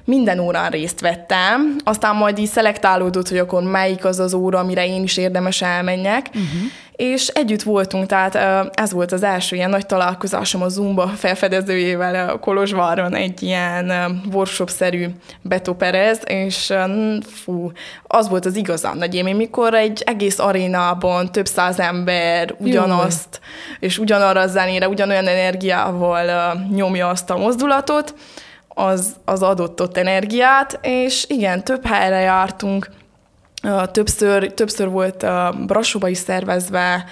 minden órán részt vettem, aztán majd így szelektálódott, hogy akkor melyik az az óra, amire én is érdemes elmenjek, uh-huh és együtt voltunk, tehát ez volt az első ilyen nagy találkozásom a Zumba felfedezőjével a Kolozsváron, egy ilyen workshop-szerű betoperez, és fú, az volt az igazán nagy élmény, mikor egy egész arénában több száz ember ugyanazt, Jó. és ugyanarra a zenére, ugyanolyan energiával nyomja azt a mozdulatot, az, az adott ott energiát, és igen, több helyre jártunk, Többször, többször volt Brassóba is szervezve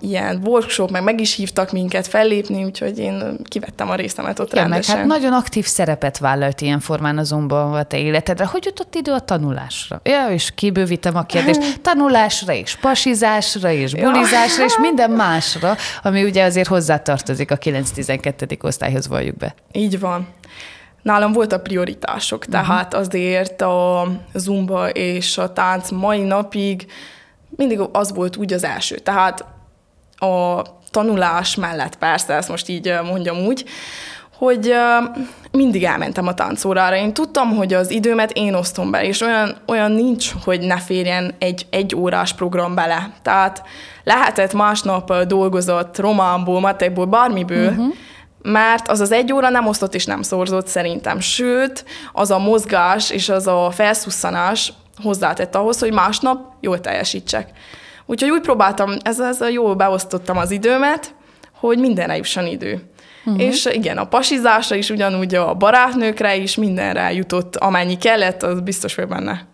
ilyen workshop, meg meg is hívtak minket fellépni, úgyhogy én kivettem a részemet ott Igen, rendesen. Meg hát nagyon aktív szerepet vállalt ilyen formán azonban a te életedre. Hogy jutott idő a tanulásra? Ja, és kibővítem a kérdést. Tanulásra és pasizásra és bulizásra és minden másra, ami ugye azért hozzátartozik a 9-12. osztályhoz valljuk be. Így van nálam voltak prioritások, uh-huh. tehát azért a zumba és a tánc mai napig mindig az volt úgy az első. Tehát a tanulás mellett persze, ezt most így mondjam úgy, hogy mindig elmentem a táncórára. Én tudtam, hogy az időmet én osztom be, és olyan, olyan nincs, hogy ne férjen egy egy órás program bele. Tehát lehetett másnap dolgozott románból, matekból, bármiből, uh-huh mert az az egy óra nem osztott és nem szorzott szerintem. Sőt, az a mozgás és az a felszusszanás hozzátett ahhoz, hogy másnap jól teljesítsek. Úgyhogy úgy próbáltam, ezzel, ezzel jól beosztottam az időmet, hogy mindenre jusson idő. Uh-huh. És igen, a pasizásra is ugyanúgy a barátnőkre is mindenre jutott, amennyi kellett, az biztos vagy benne.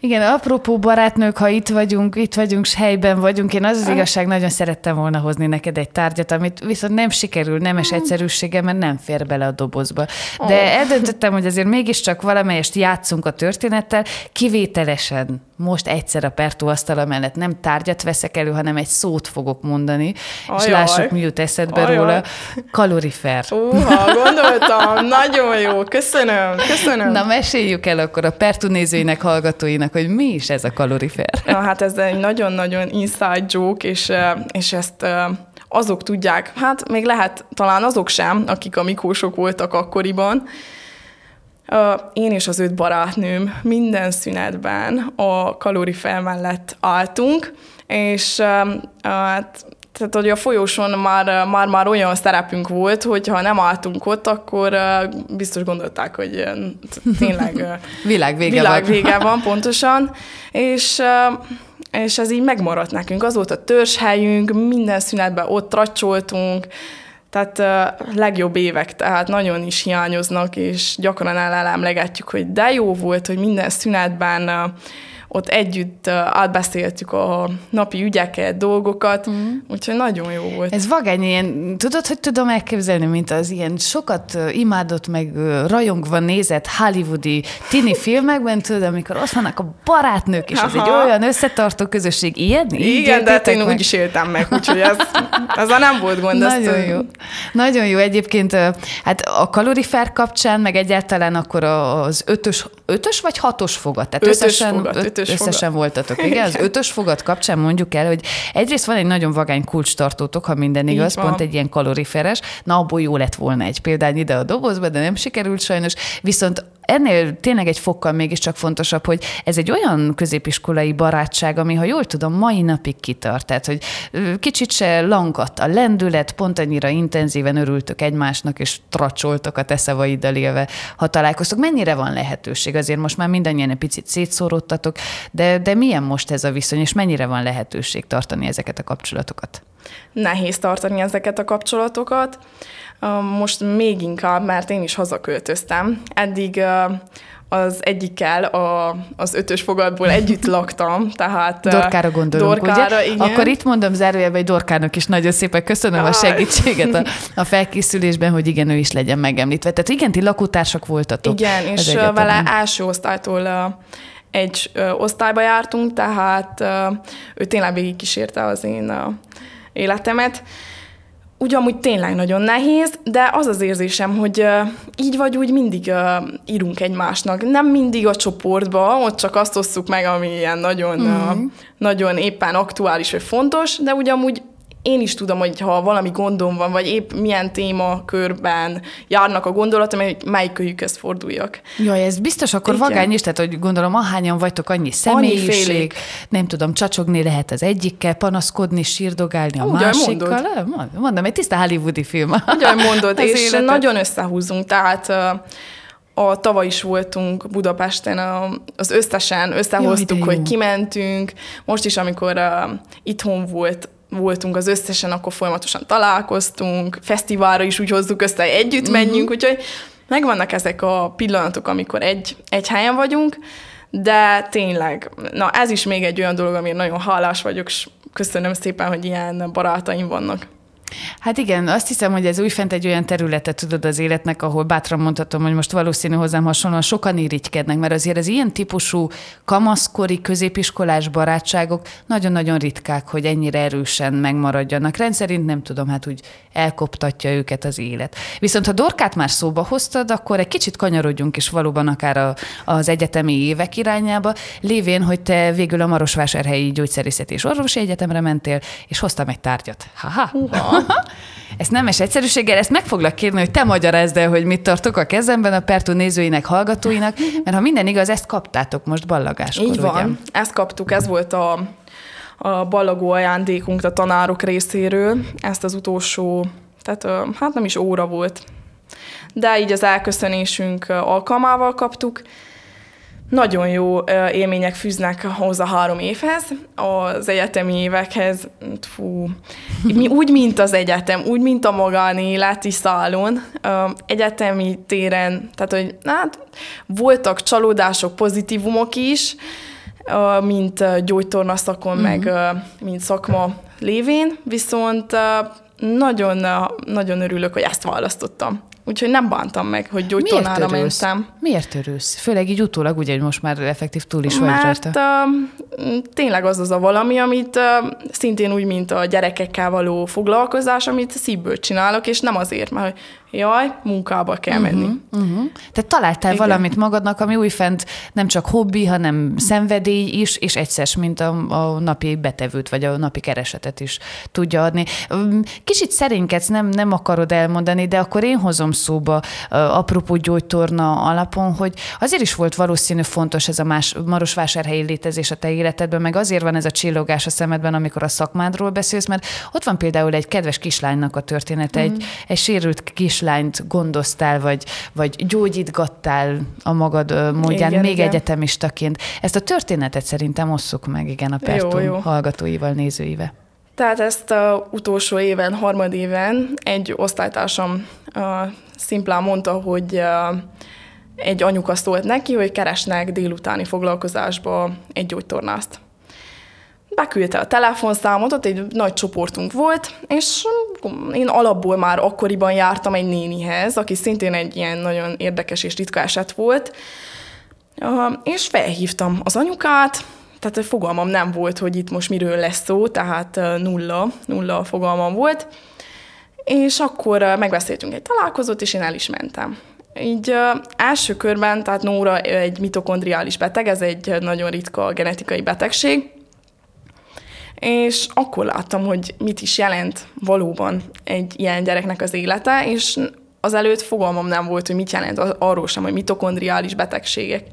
Igen, apropó barátnők, ha itt vagyunk, itt vagyunk, s helyben vagyunk, én az az igazság, nagyon szerettem volna hozni neked egy tárgyat, amit viszont nem sikerül, nemes egyszerűsége, mert nem fér bele a dobozba. De oh. eldöntöttem, hogy azért mégiscsak valamelyest játszunk a történettel, kivételesen most egyszer a Pertó asztala mellett nem tárgyat veszek elő, hanem egy szót fogok mondani, Ajaj. és lássuk, mi jut eszedbe Ajaj. róla. Kalorifer. Uha, gondoltam, nagyon jó, köszönöm, köszönöm. Na, meséljük el akkor a Pertó nézőinek, hallgatóinak, hogy mi is ez a kalorifer. Na, hát ez egy nagyon-nagyon inside joke, és, és ezt azok tudják, hát még lehet talán azok sem, akik a mikósok voltak akkoriban, én és az öt barátnőm minden szünetben a kalórifer mellett álltunk, és hát tehát, hogy a folyóson már, már, már olyan szerepünk volt, hogy ha nem álltunk ott, akkor biztos gondolták, hogy tényleg világ vége világ van. van, pontosan. És és ez így megmaradt nekünk. Az volt a törzshelyünk, minden szünetben ott tracsoltunk, tehát legjobb évek, tehát nagyon is hiányoznak, és gyakran elámlegetjük, hogy de jó volt, hogy minden szünetben ott együtt átbeszéltük a napi ügyeket, dolgokat, mm. úgyhogy nagyon jó volt. Ez vagány ilyen, tudod, hogy tudom elképzelni, mint az ilyen sokat imádott, meg rajongva nézett hollywoodi tini filmekben, tudod, amikor ott vannak a barátnők, és Aha. ez egy olyan összetartó közösség. Ilyen? Igen, de hát én meg? úgy is éltem meg, úgyhogy ez, ez nem volt gond. Nagyon jó. Nagyon jó. Egyébként hát a kalorifer kapcsán, meg egyáltalán akkor az ötös, ötös vagy hatos fogat? Tehát ötös összesen, fogat, öt, ötös összesen fogat. voltatok. Igen, az ötös fogat kapcsán mondjuk el, hogy egyrészt van egy nagyon vagány kulcstartótok, ha minden igaz, Így pont van. egy ilyen kaloriferes, na abból jó lett volna egy példány ide a dobozba, de nem sikerült sajnos, viszont ennél tényleg egy fokkal mégiscsak fontosabb, hogy ez egy olyan középiskolai barátság, ami, ha jól tudom, mai napig kitart. Tehát, hogy kicsit se langadt a lendület, pont annyira intenzíven örültök egymásnak, és tracsoltok a te szavaiddal élve, ha találkoztok. Mennyire van lehetőség? Azért most már mindannyian egy picit szétszórottatok, de, de milyen most ez a viszony, és mennyire van lehetőség tartani ezeket a kapcsolatokat? Nehéz tartani ezeket a kapcsolatokat. Most még inkább, mert én is hazaköltöztem. Eddig az egyikkel a, az ötös fogadból együtt laktam, tehát... Dorkára gondolunk, Dorkára, ugye? Igen. Akkor itt mondom zárójelben, hogy Dorkának is nagyon szépen köszönöm a segítséget a, a felkészülésben, hogy igen, ő is legyen megemlítve. Tehát igen, ti lakótársak voltatok. Igen, és egyetemen. vele első osztálytól egy osztályba jártunk, tehát ő tényleg végigkísérte az én életemet. Ugyanúgy tényleg nagyon nehéz, de az az érzésem, hogy így vagy úgy mindig írunk egymásnak. Nem mindig a csoportba, ott csak azt osszuk meg, ami ilyen nagyon, mm-hmm. nagyon éppen aktuális vagy fontos, de ugyanúgy én is tudom, hogy ha valami gondom van, vagy épp milyen témakörben járnak a gondolatom, hogy melyik kölyükhez forduljak. Jaj, ez biztos akkor Igen. vagány is, tehát hogy gondolom, ahányan vagytok, annyi személyiség, annyi nem tudom, csacsogni lehet az egyikkel, panaszkodni, sírdogálni a Ugyan másikkal. Mondod. Mondom, egy tiszta hollywoodi film. Ugyan mondod, és életet. nagyon összehúzunk, tehát a tavaly is voltunk Budapesten, az összesen összehoztuk, Jaj, hogy kimentünk. Most is, amikor uh, itthon volt voltunk az összesen, akkor folyamatosan találkoztunk, fesztiválra is úgy hozzuk össze, hogy együtt uh-huh. menjünk, úgyhogy megvannak ezek a pillanatok, amikor egy, egy helyen vagyunk, de tényleg, na ez is még egy olyan dolog, amire nagyon hálás vagyok, és köszönöm szépen, hogy ilyen barátaim vannak. Hát igen, azt hiszem, hogy ez újfent egy olyan területet tudod az életnek, ahol bátran mondhatom, hogy most valószínű hozzám hasonlóan sokan irigykednek, mert azért az ilyen típusú kamaszkori, középiskolás barátságok nagyon-nagyon ritkák, hogy ennyire erősen megmaradjanak. Rendszerint nem tudom, hát úgy elkoptatja őket az élet. Viszont ha Dorkát már szóba hoztad, akkor egy kicsit kanyarodjunk is valóban akár a, az egyetemi évek irányába, lévén, hogy te végül a Marosvásárhelyi Gyógyszerészeti és Orvosi Egyetemre mentél, és hoztam egy tárgyat. Ha-ha. Ezt nemes egyszerűséggel, ezt meg foglak kérni, hogy te magyarázd el, hogy mit tartok a kezemben a Pertú nézőinek, hallgatóinak, mert ha minden igaz, ezt kaptátok most ballagáskor, Így van, ugye? ezt kaptuk, ez volt a, a ballagó ajándékunk a tanárok részéről, ezt az utolsó, tehát hát nem is óra volt, de így az elköszönésünk alkalmával kaptuk, nagyon jó élmények fűznek hozzá három évhez, az egyetemi évekhez, fú, úgy, mint az egyetem, úgy, mint a magánéleti szálon, egyetemi téren, tehát, hogy hát, voltak csalódások, pozitívumok is, mint gyógytorna szakon, uh-huh. meg mint szakma lévén, viszont nagyon, nagyon örülök, hogy ezt választottam. Úgyhogy nem bántam meg, hogy gyógytornára mentem. Miért örülsz? Főleg így utólag, ugye, hogy most már effektív túl is vagy Mert uh, mm, tényleg az az a valami, amit uh, szintén úgy, mint a gyerekekkel való foglalkozás, amit szívből csinálok, és nem azért, mert jaj, munkába kell uh-huh, menni. Uh-huh. Tehát találtál Igen. valamit magadnak, ami újfent nem csak hobbi, hanem szenvedély is, és egyszer, mint a, a napi betevőt, vagy a napi keresetet is tudja adni. Kicsit szerénykedsz, nem, nem akarod elmondani, de akkor én hozom szóba apropó gyógytorna alapon, hogy azért is volt valószínű fontos ez a más, Marosvásárhelyi létezés a te életedben, meg azért van ez a csillogás a szemedben, amikor a szakmádról beszélsz, mert ott van például egy kedves kislánynak a története, mm. egy, egy sérült kislányt gondoztál, vagy, vagy gyógyítgattál a magad módján, igen, még igen. egyetemistaként. Ezt a történetet szerintem osszuk meg, igen, a Pertum hallgatóival, nézőivel. Tehát ezt a utolsó éven, harmad éven egy osztálytársam uh, szimplán mondta, hogy uh, egy anyuka szólt neki, hogy keresnek délutáni foglalkozásba egy gyógytornást. Beküldte a telefonszámot, ott egy nagy csoportunk volt, és én alapból már akkoriban jártam egy nénihez, aki szintén egy ilyen nagyon érdekes és ritka eset volt, és felhívtam az anyukát, tehát fogalmam nem volt, hogy itt most miről lesz szó, tehát nulla, nulla fogalmam volt, és akkor megbeszéltünk egy találkozót, és én el is mentem. Így első körben, tehát Nóra egy mitokondriális beteg, ez egy nagyon ritka genetikai betegség, és akkor láttam, hogy mit is jelent valóban egy ilyen gyereknek az élete, és azelőtt fogalmam nem volt, hogy mit jelent arról sem, hogy mitokondriális betegségek.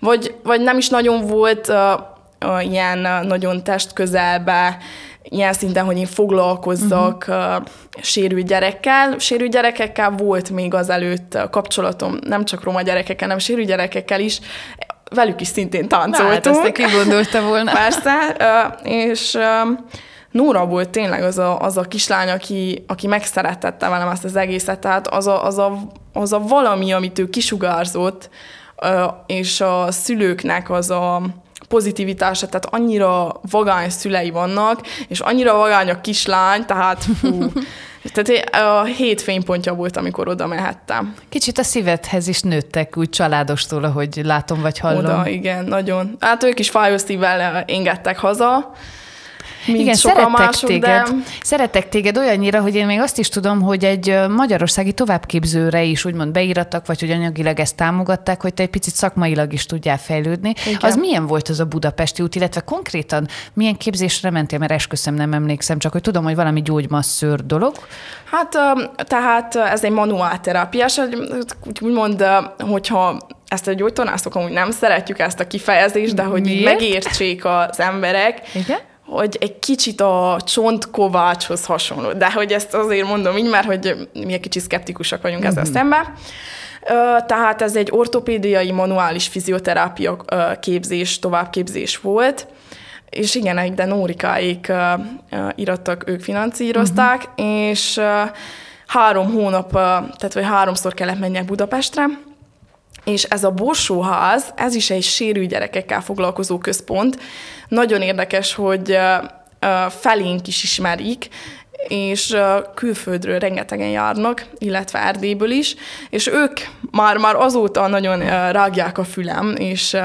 Vagy, vagy nem is nagyon volt uh, uh, ilyen uh, nagyon testközelbe, ilyen szinten, hogy én foglalkozzak uh-huh. sérült gyerekkel. Sérült gyerekekkel volt még azelőtt kapcsolatom, nem csak roma gyerekekkel, hanem sérült gyerekekkel is. Velük is szintén táncoltunk. Na, hát ezt gondolta volna. Persze, és Nóra volt tényleg az a, az a kislány, aki, aki megszeretette velem ezt az egészet, tehát az a, az, a, az a valami, amit ő kisugárzott, és a szülőknek az a, pozitivitása, tehát annyira vagány szülei vannak, és annyira vagány a kislány, tehát fú, tehát a hét fénypontja volt, amikor oda mehettem. Kicsit a szívedhez is nőttek úgy családostól, ahogy látom vagy hallom. Oda, igen, nagyon. Hát ők is fájó szívvel engedtek haza, mint Igen, szerettek mások, téged, de... szerettek téged olyannyira, hogy én még azt is tudom, hogy egy magyarországi továbbképzőre is úgymond beírattak, vagy hogy anyagilag ezt támogatták, hogy te egy picit szakmailag is tudjál fejlődni. Igen. Az milyen volt az a budapesti út, illetve konkrétan milyen képzésre mentél, mert esküszöm nem emlékszem, csak hogy tudom, hogy valami gyógymasszőr dolog. Hát tehát ez egy manuálterápiás, úgymond, hogyha ezt a gyógytornászok amúgy nem szeretjük ezt a kifejezést, de hogy Miért? megértsék az emberek, Igen? Hogy egy kicsit a csontkovácshoz hasonló. De hogy ezt azért mondom így, mert hogy mi egy kicsit szkeptikusak vagyunk mm-hmm. ezzel mhm. szemben. Tehát ez egy ortopédiai manuális fizioterápia képzés, továbbképzés volt, és igen, de Nórikáik irattak, ők finanszírozták, uh-huh. és három hónap, tehát vagy háromszor kellett menjek Budapestre, és ez a Borsóház, ez is egy sérű gyerekekkel foglalkozó központ. Nagyon érdekes, hogy felénk is ismerik, és külföldről rengetegen járnak, illetve Erdélyből is, és ők már-már azóta nagyon rágják a fülem, és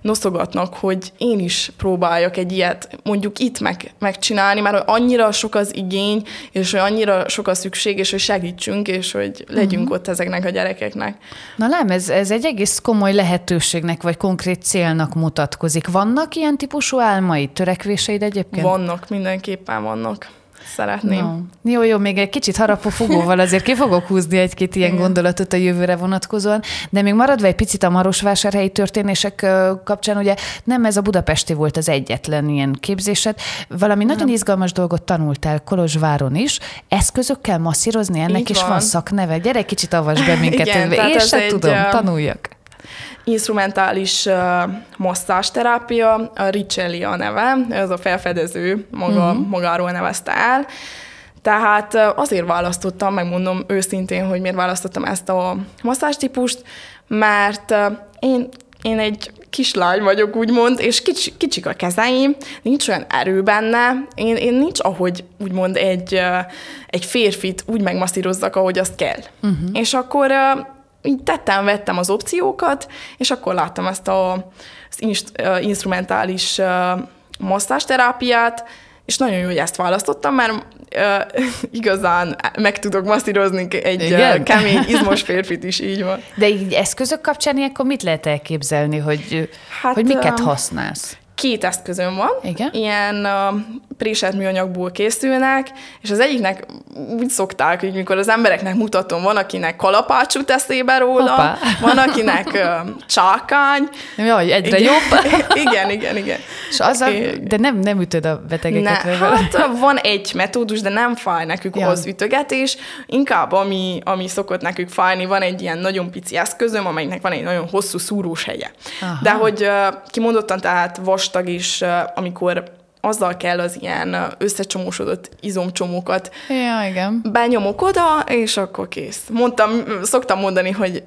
noszogatnak, hogy én is próbáljak egy ilyet mondjuk itt meg, megcsinálni, mert annyira sok az igény, és hogy annyira sok a szükség, és hogy segítsünk, és hogy legyünk uh-huh. ott ezeknek a gyerekeknek. Na nem, ez, ez egy egész komoly lehetőségnek, vagy konkrét célnak mutatkozik. Vannak ilyen típusú álmaid, törekvéseid egyébként? Vannak, mindenképpen vannak szeretném. No. Jó, jó, még egy kicsit harapófogóval azért ki fogok húzni egy-két ilyen Igen. gondolatot a jövőre vonatkozóan, de még maradva egy picit a Marosvásárhelyi történések kapcsán, ugye nem ez a budapesti volt az egyetlen ilyen képzésed, valami nem. nagyon izgalmas dolgot tanultál Kolozsváron is, eszközökkel masszírozni, ennek Így is van. van szakneve. Gyere kicsit avasd be minket, Igen, én sem tudom, tanuljak instrumentális uh, masszázsterápia, a Richelli a neve, ez a felfedező maga, uh-huh. magáról nevezte el. Tehát azért választottam, megmondom őszintén, hogy miért választottam ezt a masszástípust, mert én, én egy kislány vagyok, úgymond, és kics, kicsik a kezeim, nincs olyan erő benne, én, én nincs, ahogy úgymond egy, egy férfit úgy megmasszírozzak, ahogy azt kell. Uh-huh. És akkor így tettem, vettem az opciókat, és akkor láttam ezt a az inst, instrumentális masszázsterápiát, és nagyon jó, hogy ezt választottam, mert uh, igazán meg tudok masszírozni egy uh, kemény, izmos férfit is, így van. De így eszközök kapcsán ilyenkor mit lehet elképzelni, hogy, hát, hogy miket használsz? két eszközöm van, Igen? ilyen uh, préselt műanyagból készülnek, és az egyiknek úgy szokták, hogy mikor az embereknek mutatom, van, akinek kalapácsú teszébe róla, Hoppá. van, akinek uh, csákány. Jaj, egyre igen, jobb. igen, igen, igen. És az a, de nem, nem ütöd a betegeket? Ne, hát van egy metódus, de nem fáj nekük ja. az ütögetés, inkább ami, ami szokott nekük fájni, van egy ilyen nagyon pici eszközöm, amelynek van egy nagyon hosszú szúrós helye. Aha. De hogy kimondottan tehát vas vastag, és amikor azzal kell az ilyen összecsomósodott izomcsomókat ja, igen. benyomok oda, és akkor kész. Mondtam, szoktam mondani, hogy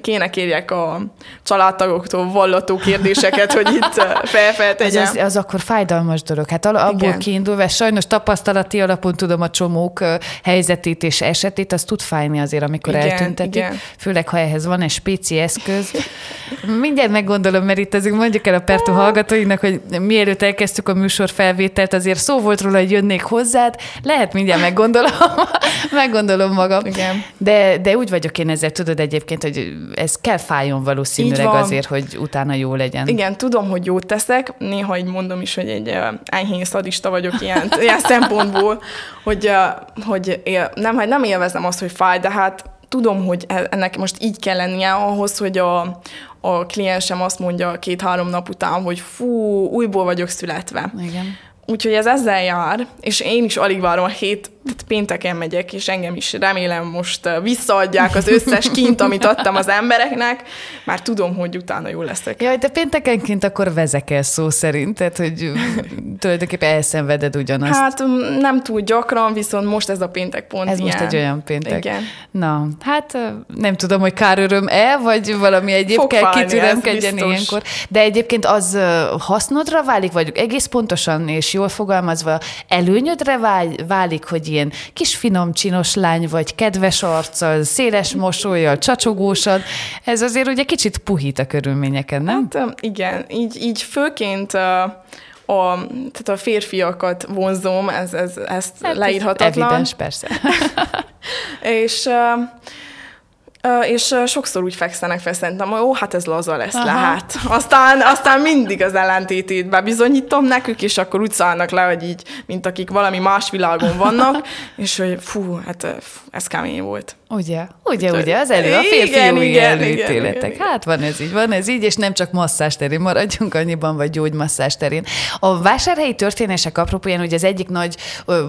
kéne kérjek a családtagoktól vallató kérdéseket, hogy itt felfeltegyem. Az, az, az akkor fájdalmas dolog. Hát abból Igen. kiindulva, sajnos tapasztalati alapon tudom a csomók helyzetét és esetét, az tud fájni azért, amikor Igen, eltüntetik. Igen. Főleg, ha ehhez van egy spéci eszköz. Mindjárt meggondolom, mert itt azért mondjuk el a Pertu hallgatóinak, hogy mielőtt elkezdtük a műsor felvételt, azért szó volt róla, hogy jönnék hozzád. Lehet mindjárt meggondolom, meggondolom magam. Igen. De, de úgy vagyok én ezzel, tudod egyébként, hogy ez kell fájjon valószínűleg azért, hogy utána jó legyen. Igen, tudom, hogy jót teszek, néha így mondom is, hogy egy enyhén szadista vagyok ilyen, ilyen szempontból, hogy, hogy él, nem, hogy nem élvezem azt, hogy fáj, de hát tudom, hogy e, ennek most így kell lennie ahhoz, hogy a, a kliensem azt mondja két-három nap után, hogy fú, újból vagyok születve. Igen. Úgyhogy ez ezzel jár, és én is alig várom a hét, pénteken megyek, és engem is remélem most visszaadják az összes kint, amit adtam az embereknek, már tudom, hogy utána jó leszek. Jaj, de péntekenként akkor vezekel szó szerint, tehát hogy tulajdonképpen elszenveded ugyanazt. Hát nem túl gyakran, viszont most ez a péntek pont Ez ilyen. most egy olyan péntek. Igen. Na, hát nem tudom, hogy kár öröm-e, vagy valami egyéb Fog kell kitüremkedjen ilyenkor. De egyébként az hasznodra válik, vagy egész pontosan és jól fogalmazva előnyödre válik, hogy ilyen kis finom, csinos lány vagy, kedves arccal, széles mosolyjal, csacsogósan. Ez azért ugye kicsit puhít a körülményeken, nem? Hát igen, így, így főként a, tehát a férfiakat vonzom, ez, ez, ezt hát leírhatatlan. Evidens, persze. és és sokszor úgy fekszenek fel, szerintem, ó, hát ez laza lesz, Aha. lehet. Aztán, aztán mindig az ellentétét bebizonyítom nekük, és akkor úgy szállnak le, hogy így, mint akik valami más világon vannak, és hogy fú, hát ez kemény volt. Ugye, ugye, ugye, az elő, a férfi igen, igen, előítéletek. Igen, hát van ez így, van ez így, és nem csak masszás terén maradjunk annyiban, vagy gyógymasszás terén. A vásárhelyi történések apropóján, ugye az egyik nagy,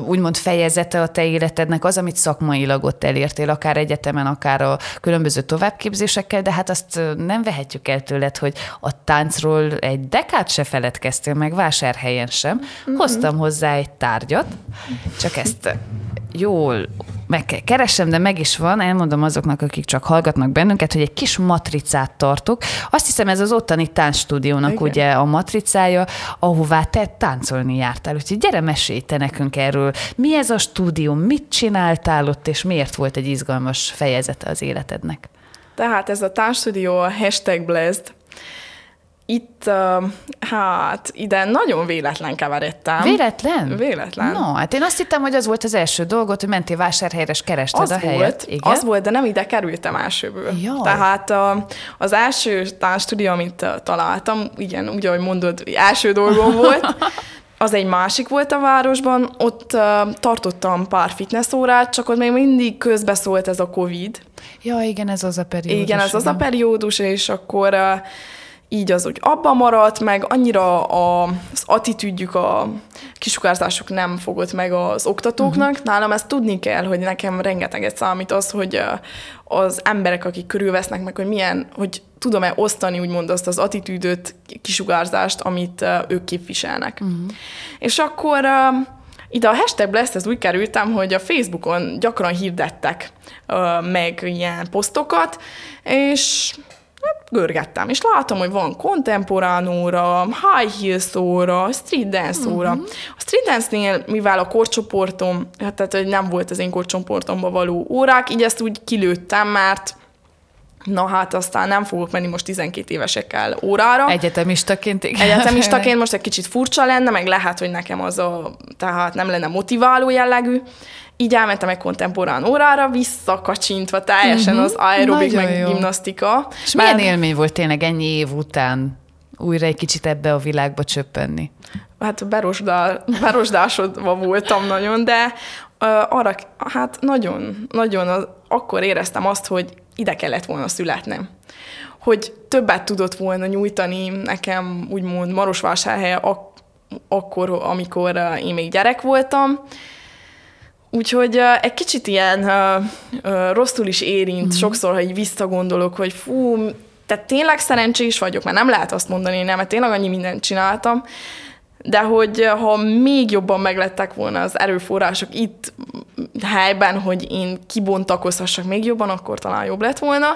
úgymond fejezete a te életednek az, amit szakmailag ott elértél, akár egyetemen, akár a különböző továbbképzésekkel, de hát azt nem vehetjük el tőled, hogy a táncról egy dekát se feledkeztél meg, vásárhelyen sem. Mm-hmm. Hoztam hozzá egy tárgyat, csak ezt jól meg kell keresem, de meg is van, elmondom azoknak, akik csak hallgatnak bennünket, hogy egy kis matricát tartok. Azt hiszem ez az ottani táncstúdiónak Igen. ugye a matricája, ahová te táncolni jártál. Úgyhogy gyere mesélj te nekünk erről. Mi ez a stúdió, mit csináltál ott, és miért volt egy izgalmas fejezete az életednek? Tehát ez a táncstúdió a hashtag Blessed, itt, uh, hát ide nagyon véletlen keveredtem. Véletlen? Véletlen. No, hát én azt hittem, hogy az volt az első dolgot, hogy mentél vásárhelyre, és kerested az a helyet. Volt, Igen? Az volt, de nem ide kerültem elsőből. Jaj. Tehát uh, az első táncstúdió, amit uh, találtam, igen, úgy, ahogy mondod, első dolgom volt, az egy másik volt a városban, ott uh, tartottam pár fitness órát, csak ott még mindig közbeszólt ez a Covid. Ja, igen, ez az a periódus. Igen, ez az a periódus, és akkor uh, így az úgy abba maradt, meg annyira a, az attitűdjük, a kisugárzásuk nem fogott meg az oktatóknak. Uh-huh. Nálam ezt tudni kell, hogy nekem rengeteget számít az, hogy az emberek, akik körülvesznek meg, hogy milyen, hogy tudom-e osztani úgymond azt az attitűdöt, kisugárzást, amit ők képviselnek. Uh-huh. És akkor ide a hashtag lesz, ez úgy kerültem, hogy a Facebookon gyakran hirdettek meg ilyen posztokat, és hát görgettem, és látom, hogy van kontemporán óra, high heels óra, street dance óra. Uh-huh. A street dance-nél, mivel a korcsoportom, hát tehát hogy nem volt az én korcsoportomba való órák, így ezt úgy kilőttem, mert Na hát aztán nem fogok menni most 12 évesekkel órára. Egyetemistaként, igen. Egyetemistaként most egy kicsit furcsa lenne, meg lehet, hogy nekem az a, tehát nem lenne motiváló jellegű. Így elmentem egy kontemporán órára, visszakacsintva teljesen uh-huh. az aerobik, Nagyon meg jó. gimnasztika. És milyen élmény volt tényleg ennyi év után újra egy kicsit ebbe a világba csöppenni? hát berosdál, berosdásodva voltam nagyon, de arra, hát nagyon, nagyon az, akkor éreztem azt, hogy ide kellett volna születnem. Hogy többet tudott volna nyújtani nekem, úgymond Marosvásárhelye ak- akkor, amikor uh, én még gyerek voltam. Úgyhogy uh, egy kicsit ilyen uh, rosszul is érint mm. sokszor, ha így visszagondolok, hogy fú, tehát tényleg szerencsés vagyok, mert nem lehet azt mondani, nem, mert tényleg annyi mindent csináltam, de hogy ha még jobban meglettek volna az erőforrások itt helyben, hogy én kibontakozhassak még jobban, akkor talán jobb lett volna.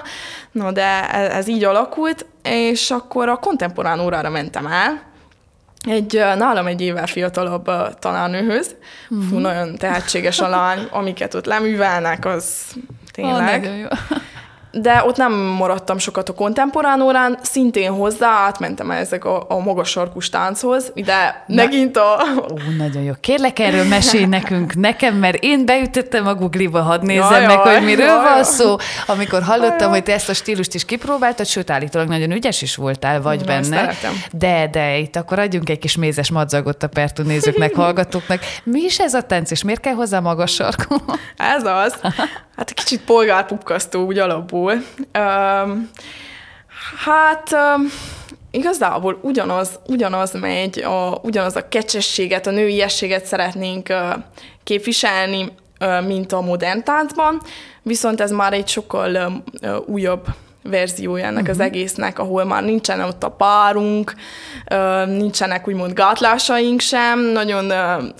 Na, de ez, ez így alakult, és akkor a kontemporán órára mentem el, egy nálam egy évvel fiatalabb tanárnőhöz. Uh-huh. Fú, nagyon tehetséges a lány, amiket ott leművelnek, az tényleg. Oh. De ott nem maradtam sokat a kontemporán órán, szintén hozzá átmentem ezek a, a magas sarkus tánchoz, de Na. megint a... Ó, nagyon jó. Kérlek erről mesélj nekünk, nekem, mert én beütöttem a Google-ba, hadd nézzem jaj, meg, hogy miről jaj, van szó. Amikor hallottam, jaj. hogy te ezt a stílust is kipróbáltad, sőt, állítólag nagyon ügyes is voltál, vagy Na, benne. De, de itt akkor adjunk egy kis mézes madzagot a Pertu nézőknek, hallgatóknak. Mi is ez a tánc, és miért kell hozzá magas sarkú? Ez az. Hát kicsit polgárpukkasztó úgy alapból. Um, hát um, igazából ugyanaz, ugyanaz megy, a, ugyanaz a kecsességet, a nőiességet szeretnénk uh, képviselni, uh, mint a modern táncban, viszont ez már egy sokkal uh, újabb verziója ennek uh-huh. az mhm. egésznek, ahol már nincsen ott a párunk, nincsenek úgymond gátlásaink sem, nagyon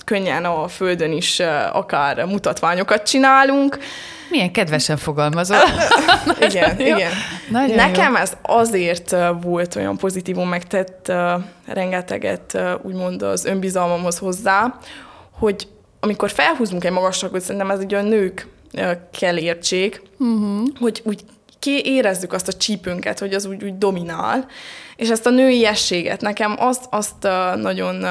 könnyen a földön is akár mutatványokat csinálunk, milyen kedvesen fogalmazol. igen, jó. igen. Nagyon Nekem jó. ez azért volt olyan pozitívum, megtett rengeteget úgymond az önbizalmamhoz hozzá, hogy amikor felhúzunk egy magasságot, szerintem ez egy olyan nők kell értsék, uh-huh. hogy úgy érezzük azt a csípünket, hogy az úgy, úgy dominál, és ezt a nőiességet nekem azt, azt nagyon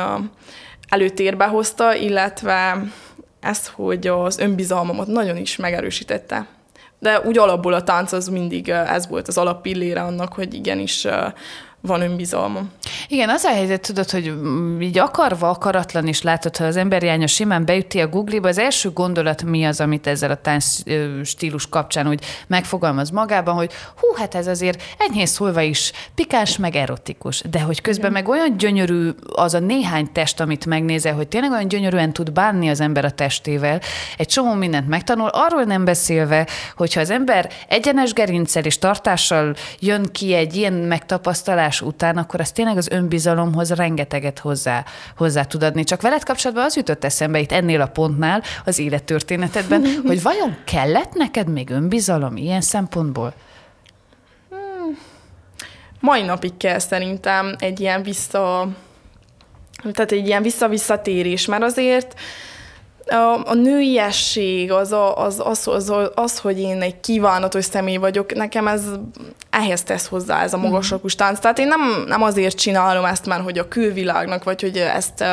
előtérbe hozta, illetve ez, hogy az önbizalmamat nagyon is megerősítette. De úgy alapból a tánc az mindig ez volt az alappillére annak, hogy igenis van önbizalmam. Igen, az a helyzet, tudod, hogy így akarva, akaratlan is látod, ha az ember jánya simán beüti a Google-ba, az első gondolat mi az, amit ezzel a tánc stílus kapcsán úgy megfogalmaz magában, hogy hú, hát ez azért enyhén szólva is pikáns, meg erotikus. De hogy közben Igen. meg olyan gyönyörű az a néhány test, amit megnézel, hogy tényleg olyan gyönyörűen tud bánni az ember a testével, egy csomó mindent megtanul, arról nem beszélve, hogyha az ember egyenes gerincsel és tartással jön ki egy ilyen megtapasztalás, tanulás után, akkor az tényleg az önbizalomhoz rengeteget hozzá, hozzá tud adni. Csak veled kapcsolatban az jutott eszembe itt ennél a pontnál, az élettörténetedben, hogy vajon kellett neked még önbizalom ilyen szempontból? Hmm. Mai napig kell szerintem egy ilyen vissza, tehát egy ilyen vissza-visszatérés, mert azért a, a nőiesség, az, a, az, az, az, az, hogy én egy kívánatos személy vagyok, nekem ez ehhez tesz hozzá ez a magasrakus mhm. tánc. Tehát én nem, nem azért csinálom ezt már, hogy a külvilágnak, vagy hogy ezt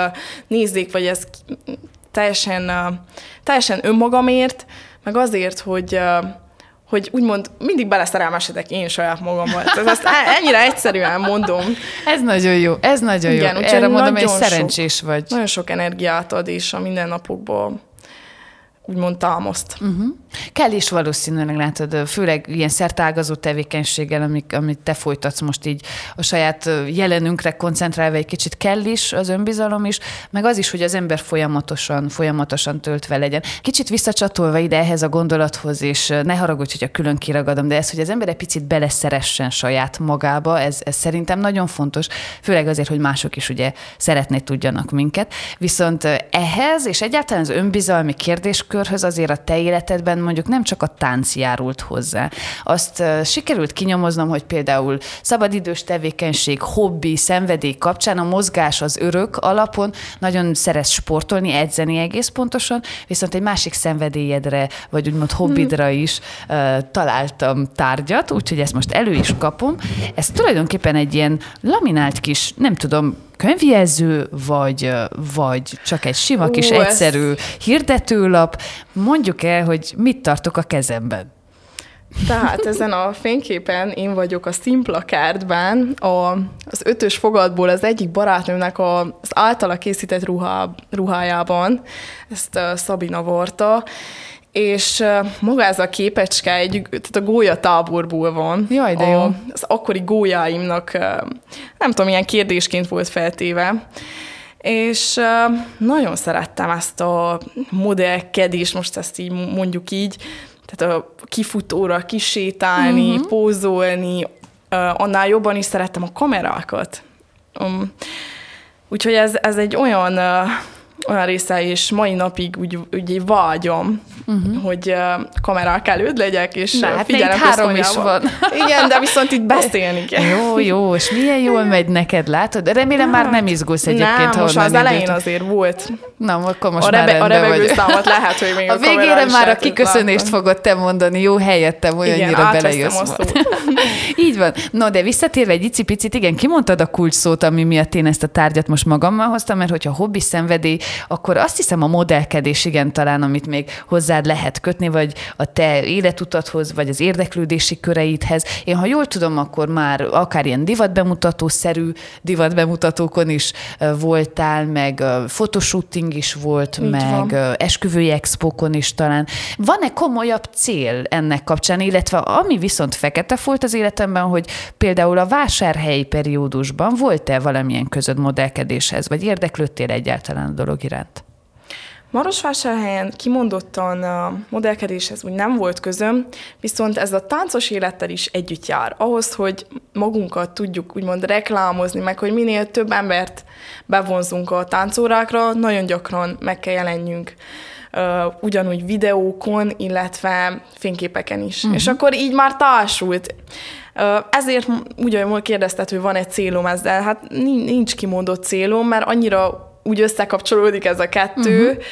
nézzék, vagy ez teljesen, teljesen önmagamért, meg azért, hogy hogy úgymond mindig beleszerelmesedek én saját magammal. Ez azt e- ennyire egyszerűen mondom. Ez nagyon jó, ez nagyon Igen, jó. Erre mondom, hogy szerencsés sok, vagy. Nagyon sok energiát ad, és a mindennapokból úgymond támaszt. Uh-huh. Kell is valószínűleg látod, főleg ilyen szertágazó tevékenységgel, amik, amit te folytatsz most így a saját jelenünkre koncentrálva egy kicsit kell is az önbizalom is, meg az is, hogy az ember folyamatosan, folyamatosan töltve legyen. Kicsit visszacsatolva ide ehhez a gondolathoz, és ne haragudj, a külön kiragadom, de ez, hogy az ember egy picit beleszeressen saját magába, ez, ez szerintem nagyon fontos, főleg azért, hogy mások is ugye szeretné tudjanak minket. Viszont ehhez, és egyáltalán az önbizalmi kérdés kérdéskörhöz azért a te életedben mondjuk nem csak a tánc járult hozzá. Azt sikerült kinyomoznom, hogy például szabadidős tevékenység, hobbi, szenvedély kapcsán a mozgás az örök alapon nagyon szeretsz sportolni, edzeni egész pontosan, viszont egy másik szenvedélyedre, vagy úgymond hobbidra is uh, találtam tárgyat, úgyhogy ezt most elő is kapom. Ez tulajdonképpen egy ilyen laminált kis, nem tudom, könyvjelző, vagy, vagy csak egy sima kis Ó, egyszerű ez... hirdetőlap. Mondjuk el, hogy mit tartok a kezemben. Tehát ezen a fényképen én vagyok a színplakártban, a, az ötös fogadból az egyik barátnőmnek a, az általa készített ruhá, ruhájában, ezt uh, Szabina vorta, és maga ez a képecske egy, tehát a gólya táborból van. Jaj, de jó. A, az akkori gólyáimnak, nem tudom, milyen kérdésként volt feltéve. És nagyon szerettem ezt a modellkedést, most ezt így mondjuk így, tehát a kifutóra kisétálni, uh-huh. pózolni, annál jobban is szerettem a kamerákat. Um, úgyhogy ez, ez egy olyan olyan része, és mai napig úgy, úgy vágyom, uh-huh. hogy uh, kamerák előtt legyek, és Na, hát figyelem három is van. Igen, de viszont itt beszélni kell. Jó, jó, és milyen jól megy neked, látod? Remélem már nem izgulsz egyébként, nem, most az elején azért volt. Na, akkor most a rebe, már A rebegő számot lehet, hogy még a, a végére már a kiköszönést látni. fogod te mondani, jó helyettem, olyannyira belejössz. Így van. No, de visszatérve egy icipicit, igen, kimondtad a kulcs szót, ami miatt én ezt a tárgyat most magammal hoztam, mert hogyha hobbi szenvedély, akkor azt hiszem a modellkedés igen talán, amit még hozzád lehet kötni, vagy a te életutathoz, vagy az érdeklődési köreidhez. Én ha jól tudom, akkor már akár ilyen divatbemutatószerű divatbemutatókon is voltál, meg fotoshooting is volt, Így meg van. esküvői expókon is talán. Van-e komolyabb cél ennek kapcsán, illetve ami viszont fekete volt az életemben, hogy például a vásárhelyi periódusban volt-e valamilyen közöd modellkedéshez, vagy érdeklődtél egyáltalán a dolog iránt? Marosvásárhelyen kimondottan a modellkedéshez úgy nem volt közöm, viszont ez a táncos élettel is együtt jár. Ahhoz, hogy magunkat tudjuk úgymond reklámozni, meg hogy minél több embert bevonzunk a táncórákra, nagyon gyakran meg kell jelenjünk ugyanúgy videókon, illetve fényképeken is. Uh-huh. És akkor így már társult. Ezért ugyanúgy kérdezted, hogy van egy célom ezzel. Hát nincs kimondott célom, mert annyira úgy összekapcsolódik ez a kettő, uh-huh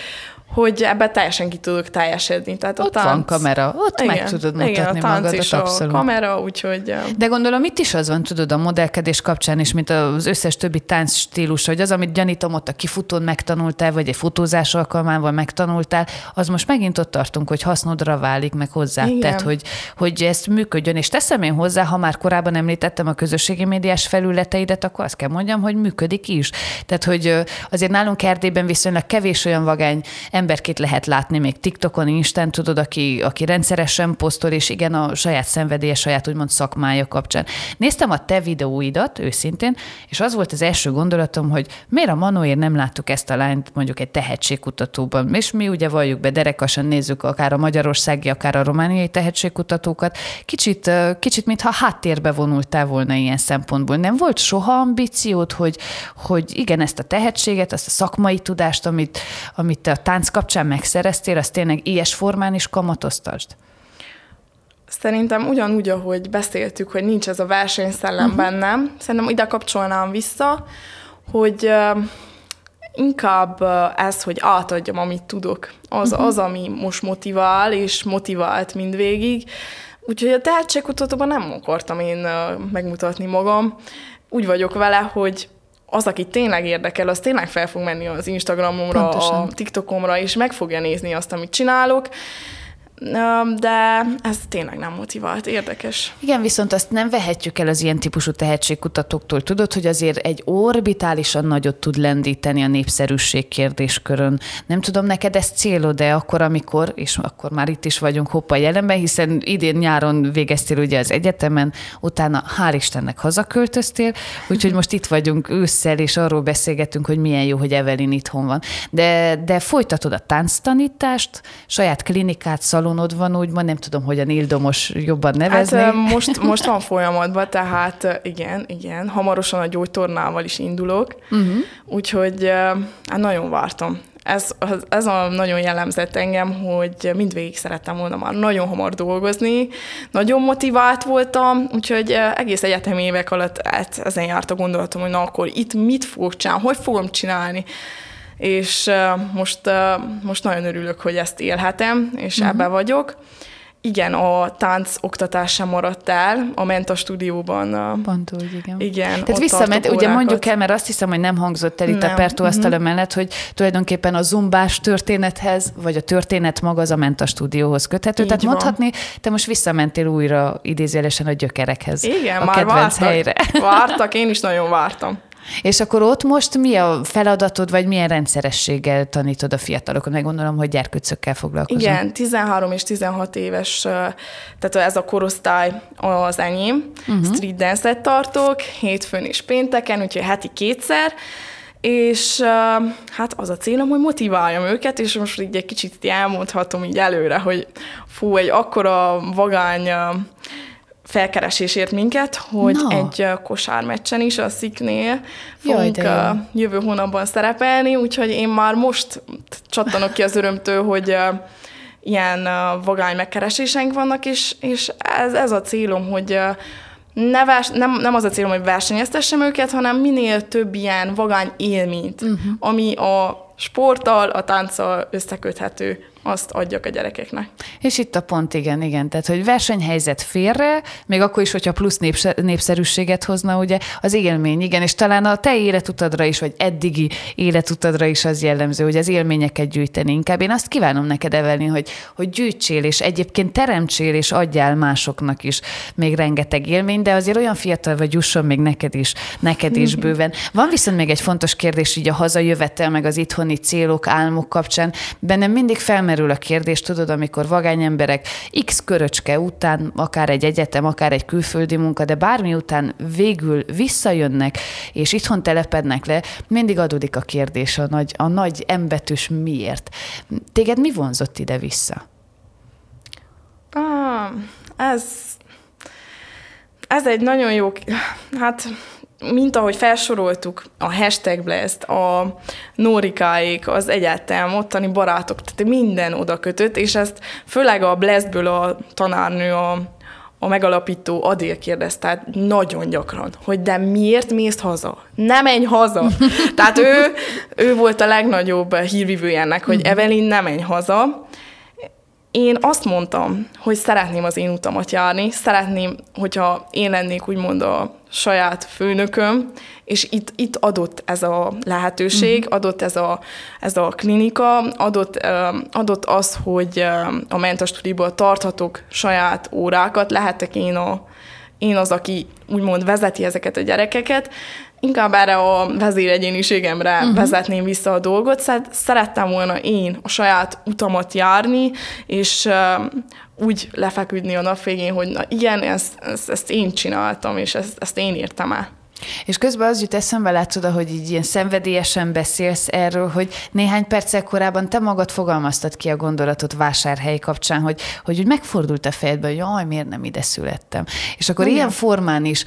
hogy ebbe teljesen ki tudok teljesedni. Tehát ott a tánc, van kamera, ott igen, meg tudod mutatni igen, a tánc magadat, és abszolút. a kamera, úgyhogy... De gondolom itt is az van, tudod, a modellkedés kapcsán is, mint az összes többi tánc stílus, hogy az, amit gyanítom, ott a kifutón megtanultál, vagy egy fotózás alkalmával megtanultál, az most megint ott tartunk, hogy hasznodra válik, meg hozzá tehát, hogy, hogy ezt működjön. És teszem én hozzá, ha már korábban említettem a közösségi médiás felületeidet, akkor azt kell mondjam, hogy működik is. Tehát, hogy azért nálunk Erdélyben viszonylag kevés olyan vagány emberkét lehet látni még TikTokon, Instán, tudod, aki, aki rendszeresen posztol, és igen, a saját szenvedélye, saját úgymond szakmája kapcsán. Néztem a te videóidat őszintén, és az volt az első gondolatom, hogy miért a Manóért nem láttuk ezt a lányt mondjuk egy tehetségkutatóban. És mi ugye valljuk be, derekasan nézzük akár a magyarországi, akár a romániai tehetségkutatókat. Kicsit, kicsit mintha háttérbe vonultál volna ilyen szempontból. Nem volt soha ambíciót, hogy, hogy igen, ezt a tehetséget, azt a szakmai tudást, amit, amit te a tánc kapcsán megszereztél, azt tényleg ilyes formán is kamatoztasd? Szerintem ugyanúgy, ahogy beszéltük, hogy nincs ez a versenyszellem uh-huh. bennem, szerintem ide kapcsolnám vissza, hogy uh, inkább ez, hogy átadjam, amit tudok. Az, uh-huh. az, ami most motivál, és motivált mindvégig. Úgyhogy a tehetségkutatóban nem akartam én uh, megmutatni magam. Úgy vagyok vele, hogy az, aki tényleg érdekel, az tényleg fel fog menni az Instagramomra, Pontosan. a TikTokomra, és meg fogja nézni azt, amit csinálok, de ez tényleg nem motivált, érdekes. Igen, viszont azt nem vehetjük el az ilyen típusú tehetségkutatóktól. Tudod, hogy azért egy orbitálisan nagyot tud lendíteni a népszerűség kérdéskörön. Nem tudom, neked ez célod, de akkor, amikor, és akkor már itt is vagyunk hoppa jelenben, hiszen idén nyáron végeztél ugye az egyetemen, utána hál' Istennek hazaköltöztél, úgyhogy most itt vagyunk ősszel, és arról beszélgetünk, hogy milyen jó, hogy Evelyn itthon van. De, de folytatod a tánctanítást, saját klinikát, szalon szalonod van, úgymond, nem tudom, hogyan ildomos jobban nevezni. Hát most, most van folyamatban, tehát igen, igen, hamarosan a gyógytornával is indulok, uh-huh. úgyhogy hát nagyon vártam ez, ez a nagyon jellemzett engem, hogy mindvégig szerettem volna már nagyon hamar dolgozni, nagyon motivált voltam, úgyhogy egész egyetemi évek alatt hát ezen járt a gondolatom, hogy na akkor itt mit fogok csinálni, hogy fogom csinálni. És most, most nagyon örülök, hogy ezt élhetem, és uh-huh. ebbe vagyok igen, a tánc oktatás sem maradt el a Menta stúdióban. Pont úgy, igen. Igen, Tehát visszament, ugye mondjuk el, mert azt hiszem, hogy nem hangzott el itt nem. a Pertó asztala mm-hmm. mellett, hogy tulajdonképpen a zumbás történethez, vagy a történet maga az a Menta stúdióhoz köthető. Így Tehát van. mondhatni, te most visszamentél újra idézőjelesen a gyökerekhez. Igen, a már kedvenc vártak, helyre. vártak, én is nagyon vártam. És akkor ott most mi a feladatod, vagy milyen rendszerességgel tanítod a fiatalokat? Meg gondolom, hogy gyerkőcökkel foglalkozol. Igen, 13 és 16 éves, tehát ez a korosztály az enyém. Uh-huh. Street dance-et tartok, hétfőn és pénteken, úgyhogy heti kétszer és hát az a célom, hogy motiváljam őket, és most így egy kicsit elmondhatom így előre, hogy fú, egy akkora vagány felkeresésért minket, hogy no. egy kosármeccsen is a Sziknél fogunk Jaj, jövő hónapban szerepelni, úgyhogy én már most csattanok ki az örömtől, hogy ilyen vagány megkereséseink vannak, és, és ez, ez a célom, hogy ne vers, nem, nem az a célom, hogy versenyeztessem őket, hanem minél több ilyen vagány élményt, uh-huh. ami a sporttal, a tánccal összeköthető azt adjak a gyerekeknek. És itt a pont, igen, igen. Tehát, hogy versenyhelyzet félre, még akkor is, hogyha plusz népszerűséget hozna, ugye, az élmény, igen, és talán a te életutadra is, vagy eddigi életutadra is az jellemző, hogy az élményeket gyűjteni. Inkább én azt kívánom neked evelni, hogy, hogy gyűjtsél, és egyébként teremtsél, és adjál másoknak is még rengeteg élmény, de azért olyan fiatal vagy, jusson még neked is, neked is bőven. Van viszont még egy fontos kérdés, így a hazajövetel, meg az itthoni célok, álmok kapcsán. Bennem mindig felmerül felmerül a kérdés, tudod, amikor vagány emberek x köröcske után, akár egy egyetem, akár egy külföldi munka, de bármi után végül visszajönnek, és itthon telepednek le, mindig adódik a kérdés, a nagy, a nagy embetűs miért. Téged mi vonzott ide-vissza? Ah, ez, ez egy nagyon jó, hát mint ahogy felsoroltuk, a hashtag blast, a Nórikáik, az egyetem, ottani barátok, tehát minden oda kötött, és ezt főleg a blastből a tanárnő, a, a megalapító Adél kérdezte, tehát nagyon gyakran, hogy de miért mész haza? Nem menj haza! tehát ő, ő volt a legnagyobb hírvívője ennek, hogy mhm. Evelyn nem menj haza, én azt mondtam, hogy szeretném az én utamat járni, szeretném, hogyha én lennék úgymond a saját főnököm, és itt, itt adott ez a lehetőség, uh-huh. adott ez a, ez a klinika, adott, adott az, hogy a mentastúdióból tarthatok saját órákat, lehetek én, a, én az, aki úgymond vezeti ezeket a gyerekeket, inkább erre a vezéregyéniségemre uh-huh. vezetném vissza a dolgot. Szerettem volna én a saját utamat járni, és uh, úgy lefeküdni a nap végén, hogy na igen, ezt, ezt, ezt én csináltam, és ezt, ezt én értem el. És közben az jut eszembe, látszod, hogy így ilyen szenvedélyesen beszélsz erről, hogy néhány perccel korábban te magad fogalmaztad ki a gondolatot vásárhely kapcsán, hogy, hogy úgy megfordult a fejedbe, hogy jaj, miért nem ide születtem. És akkor Igen. ilyen formán is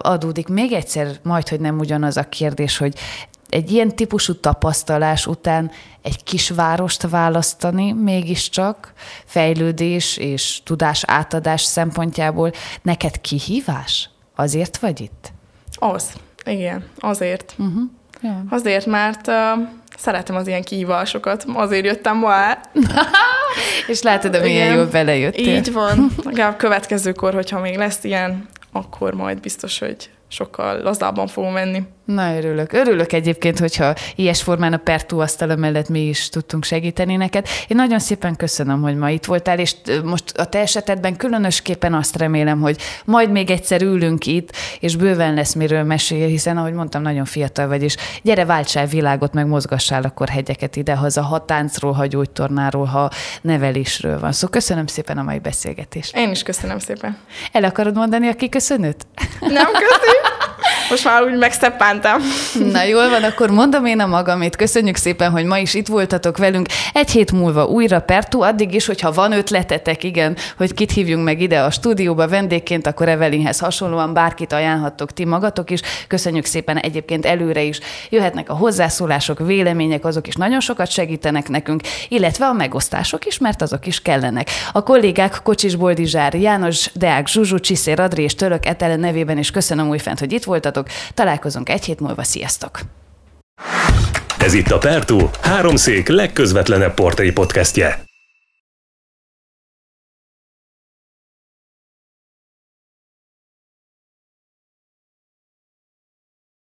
adódik még egyszer, majd, hogy nem ugyanaz a kérdés, hogy egy ilyen típusú tapasztalás után egy kisvárost választani mégiscsak fejlődés és tudás átadás szempontjából neked kihívás? Azért vagy itt? Az, igen, azért. Uh-huh. Ja. Azért, mert uh, szeretem az ilyen kihívásokat, azért jöttem ma el. És látod, hogy milyen jól belejöttél. Így van. A következőkor, hogyha még lesz ilyen, akkor majd biztos, hogy sokkal lazábban fogom menni. Na, örülök. Örülök egyébként, hogyha ilyes formán a Pertú asztala mellett mi is tudtunk segíteni neked. Én nagyon szépen köszönöm, hogy ma itt voltál, és most a te esetedben különösképpen azt remélem, hogy majd még egyszer ülünk itt, és bőven lesz miről mesél, hiszen ahogy mondtam, nagyon fiatal vagy, és gyere, váltsál világot, meg mozgassál akkor hegyeket idehaza, ha táncról, ha gyógytornáról, ha nevelésről van. Szóval köszönöm szépen a mai beszélgetést. Én is köszönöm szépen. El akarod mondani a kiköszönőt? Nem köszönöm. Most már úgy megszeppántam. Na jól van, akkor mondom én a magamét. Köszönjük szépen, hogy ma is itt voltatok velünk. Egy hét múlva újra Pertu, addig is, hogyha van ötletetek, igen, hogy kit hívjunk meg ide a stúdióba vendégként, akkor Evelinhez hasonlóan bárkit ajánlhattok ti magatok is. Köszönjük szépen egyébként előre is. Jöhetnek a hozzászólások, vélemények, azok is nagyon sokat segítenek nekünk, illetve a megosztások is, mert azok is kellenek. A kollégák Kocsis Boldizsár, János Deák, Zsuzsu, Csiszér, Adri és Török Etele nevében is köszönöm újfent, hogy itt voltatok. Találkozunk egy hét múlva. Sziasztok! Ez itt a Pertú, háromszék legközvetlenebb portré podcastje.